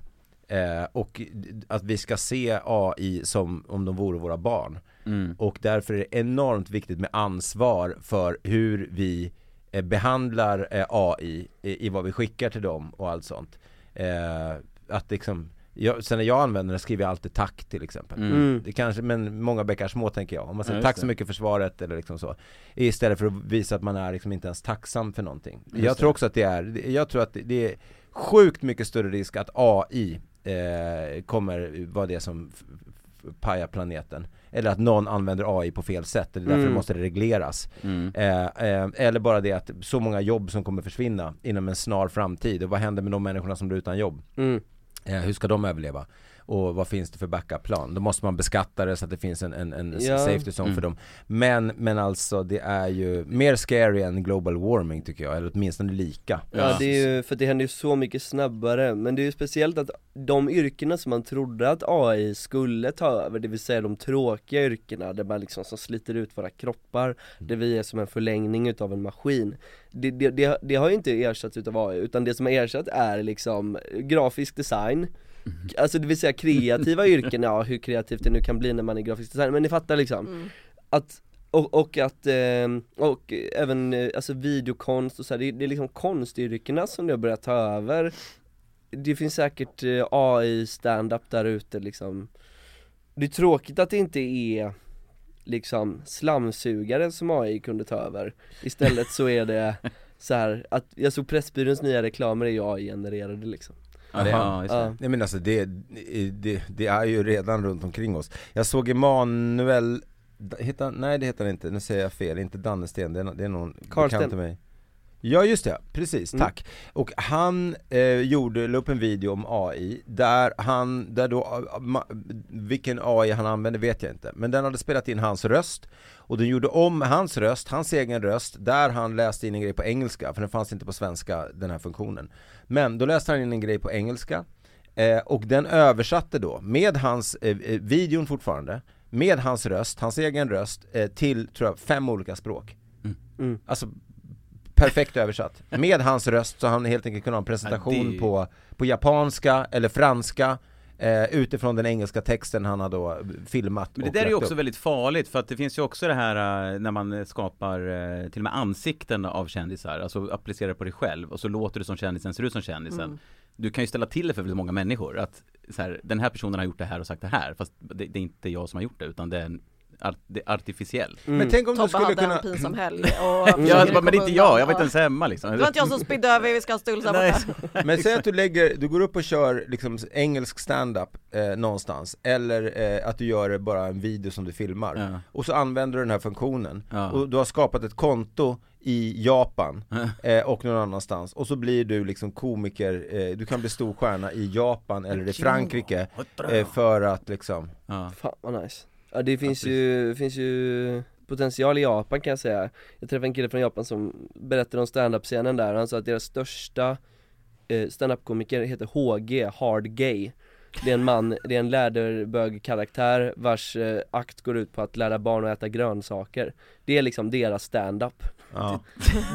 Eh, och att vi ska se AI som om de vore våra barn. Mm. Och därför är det enormt viktigt med ansvar för hur vi eh, behandlar eh, AI i, i vad vi skickar till dem och allt sånt. Eh, att liksom, jag, sen när jag använder den skriver jag alltid tack till exempel. Mm. Mm. Det kanske, men många bäckar små tänker jag. Om man säger Ja, tack det. så mycket för svaret eller liksom så. Istället för att visa att man är liksom inte ens tacksam för någonting. Just jag det. tror också att det är, jag tror att det, det är sjukt mycket större risk att AI eh, kommer vara det som pajar planeten. Eller att någon använder AI på fel sätt, det är därför Mm. måste det regleras. Mm. Eh, eh, eller bara det att så många jobb som kommer försvinna inom en snar framtid. Och vad händer med de människorna som blir utan jobb? Mm. Eh, hur ska de överleva? Och vad finns det för backup-plan? Då måste man beskatta det så att det finns en, en, en Ja. safety zone Mm. för dem. Men, men alltså det är ju mer scary än global warming tycker jag, eller åtminstone lika. Ja det är ju, för det händer ju så mycket snabbare, men det är ju speciellt att de yrkena som man trodde att AI skulle ta över, det vill säga de tråkiga yrkena där man liksom som sliter ut våra kroppar, där vi är som en förlängning utav en maskin. Det, det, det, det har ju inte ersatts utav AI, utan det som har ersatt är liksom grafisk design Alltså det vill säga kreativa yrken, ja hur kreativt det nu kan bli när man är grafisk designer, men ni fattar liksom. Att och, och att, eh, och även eh, alltså videokonst och så här, det, det är liksom konstyrkena som nu har börjat ta över. Det finns säkert eh, AI stand-up där ute liksom. Det är tråkigt att det inte är liksom slamsugare som AI kunde ta över. Istället så är det så här att, jag såg Pressbyråns nya reklamer är AI-genererade liksom Ja, det, ja, just det. Ja. Nej men alltså det, det, det är ju redan runt omkring oss Jag såg Emanuel, heter, han- nej det heter han inte, nu säger jag fel, inte Dannesten, det är, nå- det är någon Karlsten. bekant till mig Ja just det, precis, Mm. tack. Och han eh, gjorde, la upp en video om AI, där han, där då, ah, ma- vilken AI han använde vet jag inte, men den hade spelat in hans röst och den gjorde om hans röst, hans egen röst, där han läste in en grej på engelska, för den fanns inte på svenska, den här funktionen. Men då läste han in en grej på engelska, eh, och den översatte då, med hans, eh, eh, videon fortfarande, med hans röst, hans egen röst, eh, till tror jag fem olika språk. Mm. Alltså perfekt översatt. Med hans röst så han helt enkelt kunde ha en presentation Ja, det- på, på japanska eller franska eh, utifrån den engelska texten han har då filmat Men det där är ju också upp. väldigt farligt för att det finns ju också det här eh, när man eh, skapar eh, till och med ansikten av kändisar, alltså applicerar på dig själv och så låter du som kändisen, ser ut som kändisen. Du kan ju ställa till det för väldigt många människor att så här, den här personen har gjort det här och sagt det här fast det, det är inte jag som har gjort det utan det är, en, art, det är artificiellt. Men tänk om du Tobbe skulle hade kunna... en pinsam helg och <laughs> Ja, försökte men det är inte jag, jag var inte ens hemma liksom. Det var inte jag som spydde över i Skanstull där Nej. borta. <laughs> Men säg att du lägger, du går upp och kör liksom engelsk stand-up eh, någonstans Eller eh, att du gör bara en video som du filmar Ja. Och så använder du den här funktionen Ja. Och du har skapat ett konto i Japan eh, och någon annanstans Och så blir du liksom komiker, eh, du kan bli stor stjärna i Japan eller i Frankrike eh, För att liksom Ja. Fan vad nice Ja det finns ju, finns ju potential i Japan kan jag säga. Jag träffade en kille från Japan som berättade om stand-up-scenen där, han sa att deras största eh, stand-up-komiker heter HG, Hard Gay Det är en man, det är en läderbög-karaktär vars eh, akt går ut på att lära barn att äta grönsaker Det är liksom deras stand-up ja.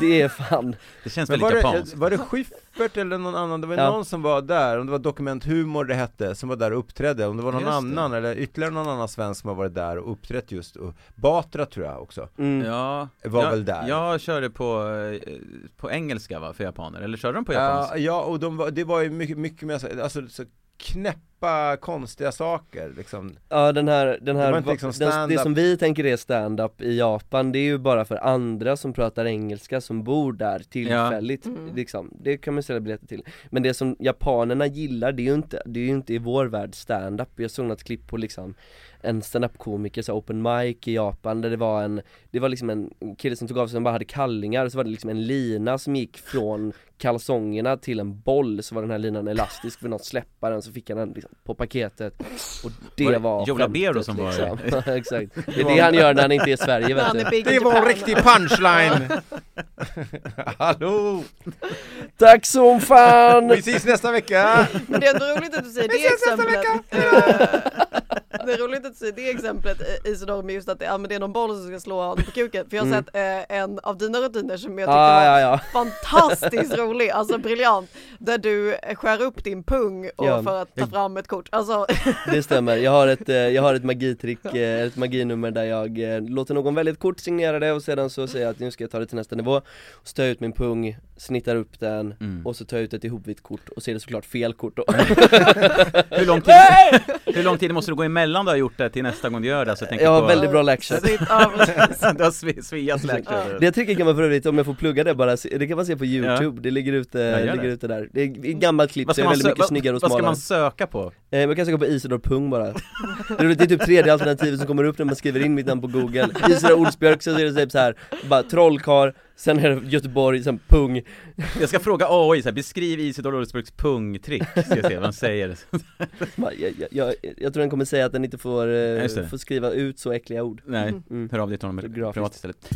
Det är fan Det känns väldigt var det, japanskt. var det Schyffert eller någon annan, det var Ja. någon som var där, om det var Dokument Humor det hette, som var där och uppträdde, om det var någon Just det. annan eller ytterligare någon annan svensk som har varit där och uppträtt just, och Batra tror jag också mm. Ja, Var jag, väl där. Jag körde på, eh, på engelska va, för japaner, eller körde de på japanska? Ja, ja och de var, det var ju mycket, mycket mer så, alltså så knäppa konstiga saker liksom. Ja den här, den Det här, inte liksom den, det som vi tänker är stand-up i Japan det är ju bara för andra som pratar engelska som bor där tillfälligt liksom, det kan man sälja biljetter till. Men det som japanerna gillar det är ju inte, det är ju inte i vår värld stand-up. Jag såg något klipp på liksom en stand-up komiker, så open mic i Japan där det var en, det var liksom en kille som tog av sig, som bara hade kallingar, så var det liksom en lina som gick från kalsongerna till en boll, så var den här linan elastisk, för något släppa den så fick han den liksom på paketet Och det Var var, det Joe Labero som var- liksom. <laughs> Ja, Exakt, det är det han gör när han inte är i Sverige vet du Det var en riktig punchline! <laughs> Hallå! Tack som fan! Vi ses nästa vecka! Men det är ändå roligt att du säger det exemplet. Eh, <laughs> Det är roligt att säger det exemplet Isidor med just att det, ja, men det är någon boll som ska slå honom på kuken. För jag har Mm. sett eh, en av dina rutiner som jag tyckte Ja, var ja, ja. fantastiskt <laughs> rolig, alltså briljant. Där du skär upp din pung och för att ta fram ett kort. Alltså, <laughs> Det stämmer, jag har ett, eh, jag har ett magitrick, eh, ett maginummer där jag eh, låter någon välja ett kort, signera det och sedan så säger jag att nu ska jag ta det till nästa nivå och så tar jag ut min pung snittar upp den Mm. och så tar jag ut ett ihopvitt kort och så är det såklart fel kort då. <laughs> Hur lång tid, hur lång tid måste du gå emellan du har gjort det till nästa gång du gör det? Så jag tänker Jag har på... väldigt bra läxor. <laughs> Ja, du har Sve- Sveas läkare Det tricket kan man för övrigt, om jag får plugga det bara, det kan man se på youtube, det ligger ute, Ja, gör ligger det. ute där. Det är ett gammalt klipp, så ska är man, väldigt mycket snyggare och vad ska smalare. man söka på? eh, Man kan söka på Isidor Pung bara. Det är det typ tredje alternativet som kommer upp när man skriver in mitt namn på google. Isidor Olsbjörk, så är det typ så här, bara trollkarl, sen är det Göteborg, sen Pung. Jag ska fråga AI så här, beskriv Isidor Olsbergs pungtrick, ska jag se vad han säger. <laughs> Jag, jag, jag, jag tror den kommer säga att den inte får, eh, får skriva ut så äckliga ord. Nej, Mm. hör av dig till honom privat istället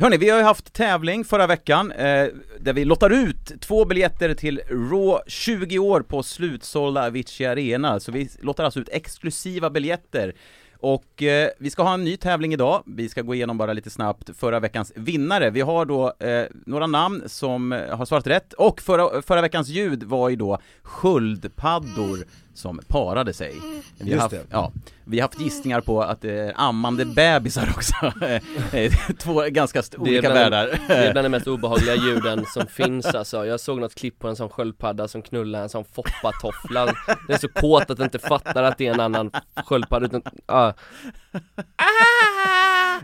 Hörni, vi har ju haft tävling förra veckan eh, där vi lottar ut två biljetter till Raw 20 år på slutsålda Avicii Arena. Så vi lottar alltså ut exklusiva biljetter. Och eh, vi ska ha en ny tävling idag. Vi ska gå igenom bara lite snabbt förra veckans vinnare. Vi har då eh, några namn som eh, har svarat rätt och förra, förra veckans ljud var ju då sköldpaddor som parade sig. Vi har Just haft, det. Ja, vi har haft gissningar på att det är ammande bebisar också. <laughs> Eh, Två ganska Det olika bland- världar. Det är bland <laughs> de mest obehagliga ljuden som finns alltså. Jag såg något klipp på en sån sköldpadda som knullar en sån foppatoffla. Den är så kåt att den inte fattar att det är en annan sköldpadda utan, ja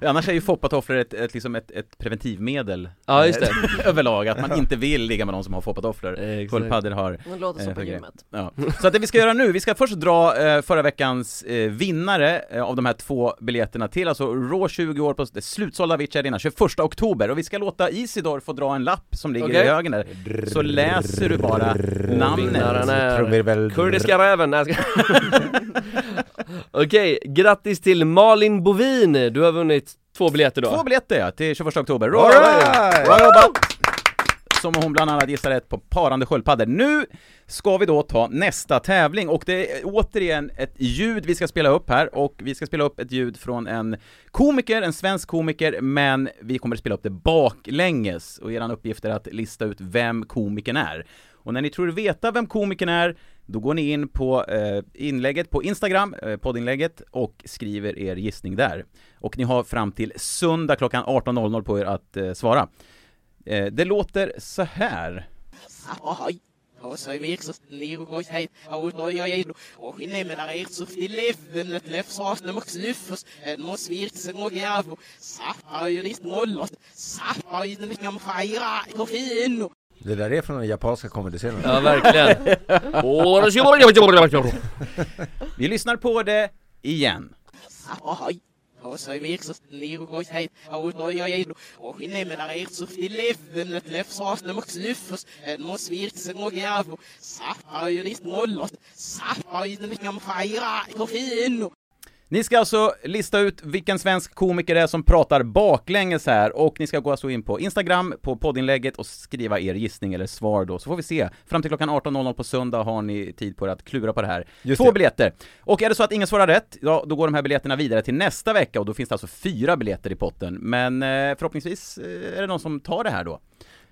Annars är ju foppatofflor ett, ett, liksom ett, ett preventivmedel Ja, just det. eh, <laughs> Överlag, att man inte vill ligga med någon som har foppatofflor Exakt. Sköldpaddor har Det låter som eh, på gymmet. Ja. Så att det vi ska göra nu, vi ska först dra eh, förra veckans eh, vinnare eh, av de här två biljetterna till alltså Raw 20 år på det slutsålda Avicii Arena 21 oktober och vi ska låta Isidor få dra en lapp som ligger Okej. i högen där Så läser du bara namnet är. Kurdiska räven, nej. <laughs> Okej, grattis till Malin Bovin, du har vunnit två biljetter då Två biljetter ja, till 21 oktober. All Bra, right! bra jobbat! Som hon bland annat gissar rätt på parande sköldpaddor. Nu ska vi då ta nästa tävling och det är återigen ett ljud vi ska spela upp här och vi ska spela upp ett ljud från en komiker, en svensk komiker, men vi kommer att spela upp det baklänges och eran uppgift är att lista ut vem komikern är. Och när ni tror veta vem komikern är, då går ni in på eh, inlägget på Instagram, eh, poddinlägget, och skriver er gissning där. Och ni har fram till söndag klockan 18.00 på er att eh, svara. Eh, det låter så här. Det där är från den japanska komediscenen. Ja verkligen. Vi lyssnar på det igen. Ni ska alltså lista ut vilken svensk komiker det är som pratar baklänges här och ni ska gå alltså in på Instagram, på poddinlägget och skriva er gissning eller svar då, så får vi se. Fram till klockan 18.00 på söndag har ni tid på er att klura på det här. Just Två det. biljetter. Och är det så att ingen svarar rätt, ja, då går de här biljetterna vidare till nästa vecka och då finns det alltså fyra biljetter i potten. Men eh, förhoppningsvis eh, är det någon som tar det här då.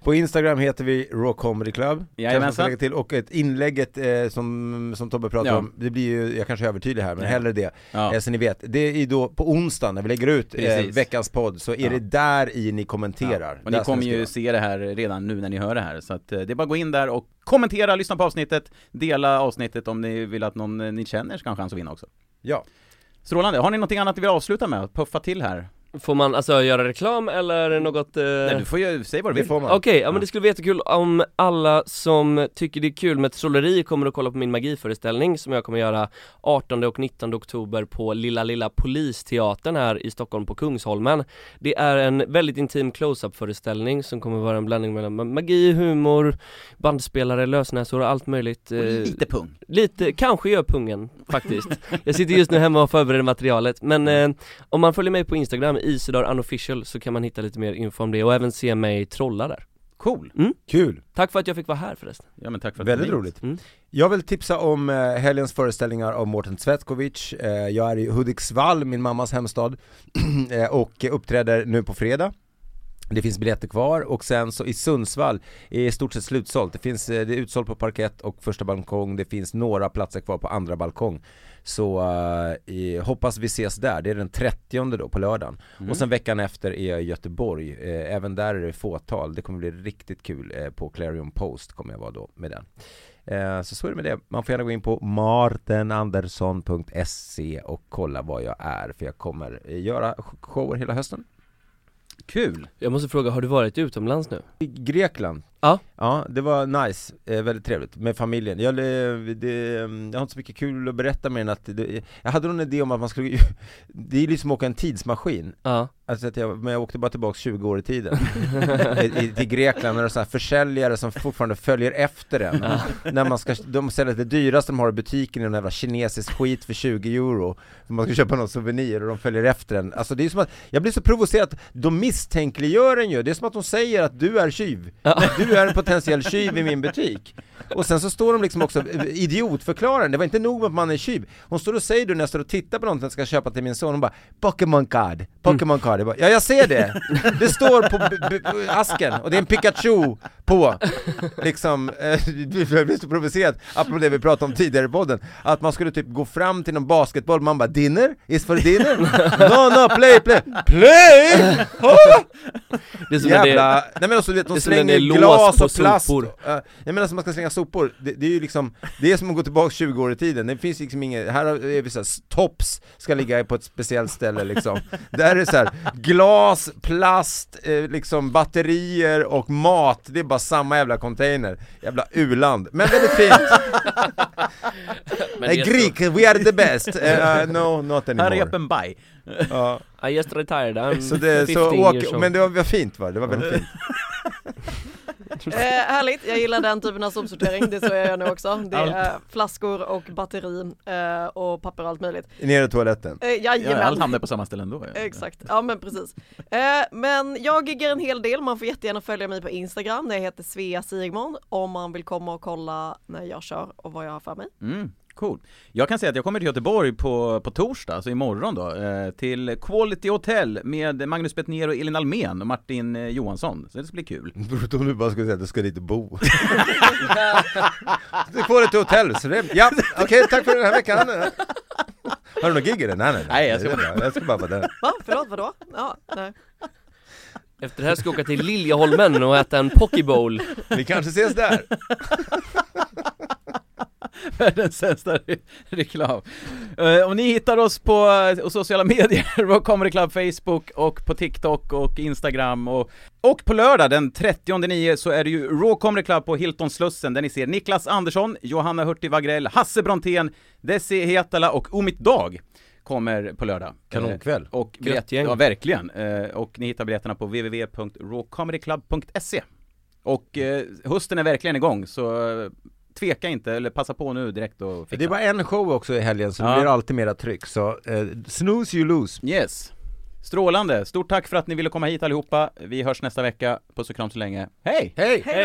På Instagram heter vi Raw Comedy Club, Jajamensan. lägga till, och ett inlägget eh, som, som Tobbe pratade Ja. om, det blir ju, jag kanske är övertydlig här, men Ja. hellre det, Ja. eh, så ni vet. Det är då på onsdag när vi lägger ut eh, veckans podd, så är det där i ni kommenterar. Och Där ni kommer ju se det här redan nu när ni hör det här, så att eh, det är bara att gå in där och kommentera, lyssna på avsnittet, dela avsnittet om ni vill att någon eh, ni känner ska ha en chans att vinna också. Ja. Strålande, har ni någonting annat ni vill avsluta med? Puffa till här? Får man alltså göra reklam eller något? Eh... Nej, du får ju, säg vad du vill. får man. Okej, ja men det skulle vara jättekul om alla som tycker det är kul med trolleri kommer att kolla på min magiföreställning som jag kommer göra 18 och 19 oktober på Lilla Lilla Polisteatern här i Stockholm på Kungsholmen Det är en väldigt intim close-up föreställning som kommer vara en blandning mellan magi, humor, bandspelare, lösnäsor och allt möjligt eh, Lite pung. Lite, kanske gör pungen faktiskt Jag sitter just nu hemma och förbereder materialet men eh, om man följer mig på Instagram, Isidar unofficial, så kan man hitta lite mer info om det och även se mig trolla där Cool. Kul! Tack för att jag fick vara här förresten Ja men tack för att Väldigt du roligt. Mm. Jag vill tipsa om eh, helgens föreställningar av Mårten Cvetkovic. Eh, jag är i Hudiksvall, min mammas hemstad, <clears throat> eh, och uppträder nu på fredag. Det finns biljetter kvar och sen så i Sundsvall är i stort sett slutsålt. Det finns, eh, det är utsålt på parkett och första balkong, det finns några platser kvar på andra balkong. Så uh, i, hoppas vi ses där, det är den 30 då på lördagen. Mm. Och sen veckan efter är jag i Göteborg, eh, även där är det fåtal. Det kommer bli riktigt kul eh, på Clarion Post kommer jag vara då med den. Så så är det med det. Man får gärna gå in på martenandersson.se och kolla vad jag är, för jag kommer göra shower hela hösten. Kul! Jag måste fråga, har du varit utomlands nu? I Grekland Ja. Ja, det var nice, eh, väldigt trevligt med familjen. Jag, det, jag har inte så mycket kul att berätta mer än att det, jag hade någon idé om att man skulle, <laughs> det är liksom att åka en tidsmaskin. Ja. Alltså att jag, men jag åkte bara tillbaka 20 år i tiden. <laughs> I, i, Till Grekland, är sådana här försäljare som fortfarande följer efter en. När man ska, de säljer det dyraste de har i butiken är någon jävla kinesisk skit för 20 euro. Man ska köpa någon souvenir och de följer efter en. Alltså det är som att, jag blir så provocerad, de misstänkliggör en ju. Det är som att de säger att du är tjuv. Du är en potentiell tjuv i min butik. Och sen så står de liksom också, idiotförklarande, det var inte nog med att man är tjuv. Hon står och säger du när jag står och tittar på något jag ska köpa till min son, hon bara Pokémon card, Pokémon card, jag bara, ja jag ser det! Det står på asken, och det är en Pikachu på Liksom, eh, <laughs> jag blir så provocerad, apropå det vi pratade om tidigare i podden Att man skulle typ gå fram till någon basketboll, man bara 'Dinner? Is for dinner? <laughs> No no, play, play, play! <laughs> Det är som när det- Jävla, nej men också du vet, de slänger glas och plast sopor. Jag menar som man ska slänga sopor, det, det är ju liksom, det är som att gå tillbaka 20 år i tiden, det finns liksom inget, här är vi såhär, tops ska ligga på ett speciellt ställe liksom Där är det så här, glas, plast, eh, liksom batterier och mat, det är bara samma jävla container, jävla u-land, men väldigt fint! <laughs> <laughs> Men Nej, är Greek, we are the best! Uh, <laughs> no, not anymore är Jeppen Baj. Ja. I just retired, I'm Så det, 15 så years åk, old. men det var, var fint va? Det var väldigt fint Eh, härligt, jag gillar den typen av sopsortering, det är så jag gör nu också. Det är flaskor och batteri eh, och papper och allt möjligt. Nere i toaletten Eh, Ja, jajamän. allt hamnar på samma ställe ändå. ja. Exakt, ja men precis. Eh, men jag giggar en hel del, man får jättegärna följa mig på Instagram, där jag heter Svea Sigmon om man vill komma och kolla när jag kör och vad jag har för mig. Mm, cool. Jag kan säga att jag kommer till Göteborg på, på torsdag, alltså imorgon då, eh, till Quality Hotel med Magnus Bettner och Elin Almen och Martin eh, Johansson, så det ska bli kul. <laughs> Förutom om du bara skulle säga att du ska dit och bo <laughs> Du får ett hotell, så det, ja, okej tack för den här veckan Har du något gig eller? Nej nej, Nej, jag ska Det är bara- jag ska bara vara där Va? Förlåt, vadå? Ja, nej. Efter det här ska jag åka till Liljeholmen och äta en pokebowl Vi kanske ses där <laughs> <laughs> Världens sämsta re- reklam. Eh, och ni hittar oss på eh, sociala <laughs> medier, Rock Comedy Club Facebook och på TikTok och Instagram och, och på lördag den 30 så är det ju Raw Comedy Club på Hilton Slussen där ni ser Niklas Andersson, Johanna Hurtig Wagrell, Hasse Brontén, Desi Hetala och Omit Dag kommer på lördag. Kanonkväll. Eh, Och biljett, ja verkligen. Och ni hittar biljetterna på www.rawcomedyclub.se Och eh, hösten är verkligen igång så tveka inte, eller passa på nu direkt och fixa. Det är bara en show också i helgen så det Ja. blir alltid mera tryck så eh, snooze you lose Yes. Strålande. Stort tack för att ni ville komma hit allihopa. Vi hörs nästa vecka. Puss och kram så länge. Hej! Hej! Hej!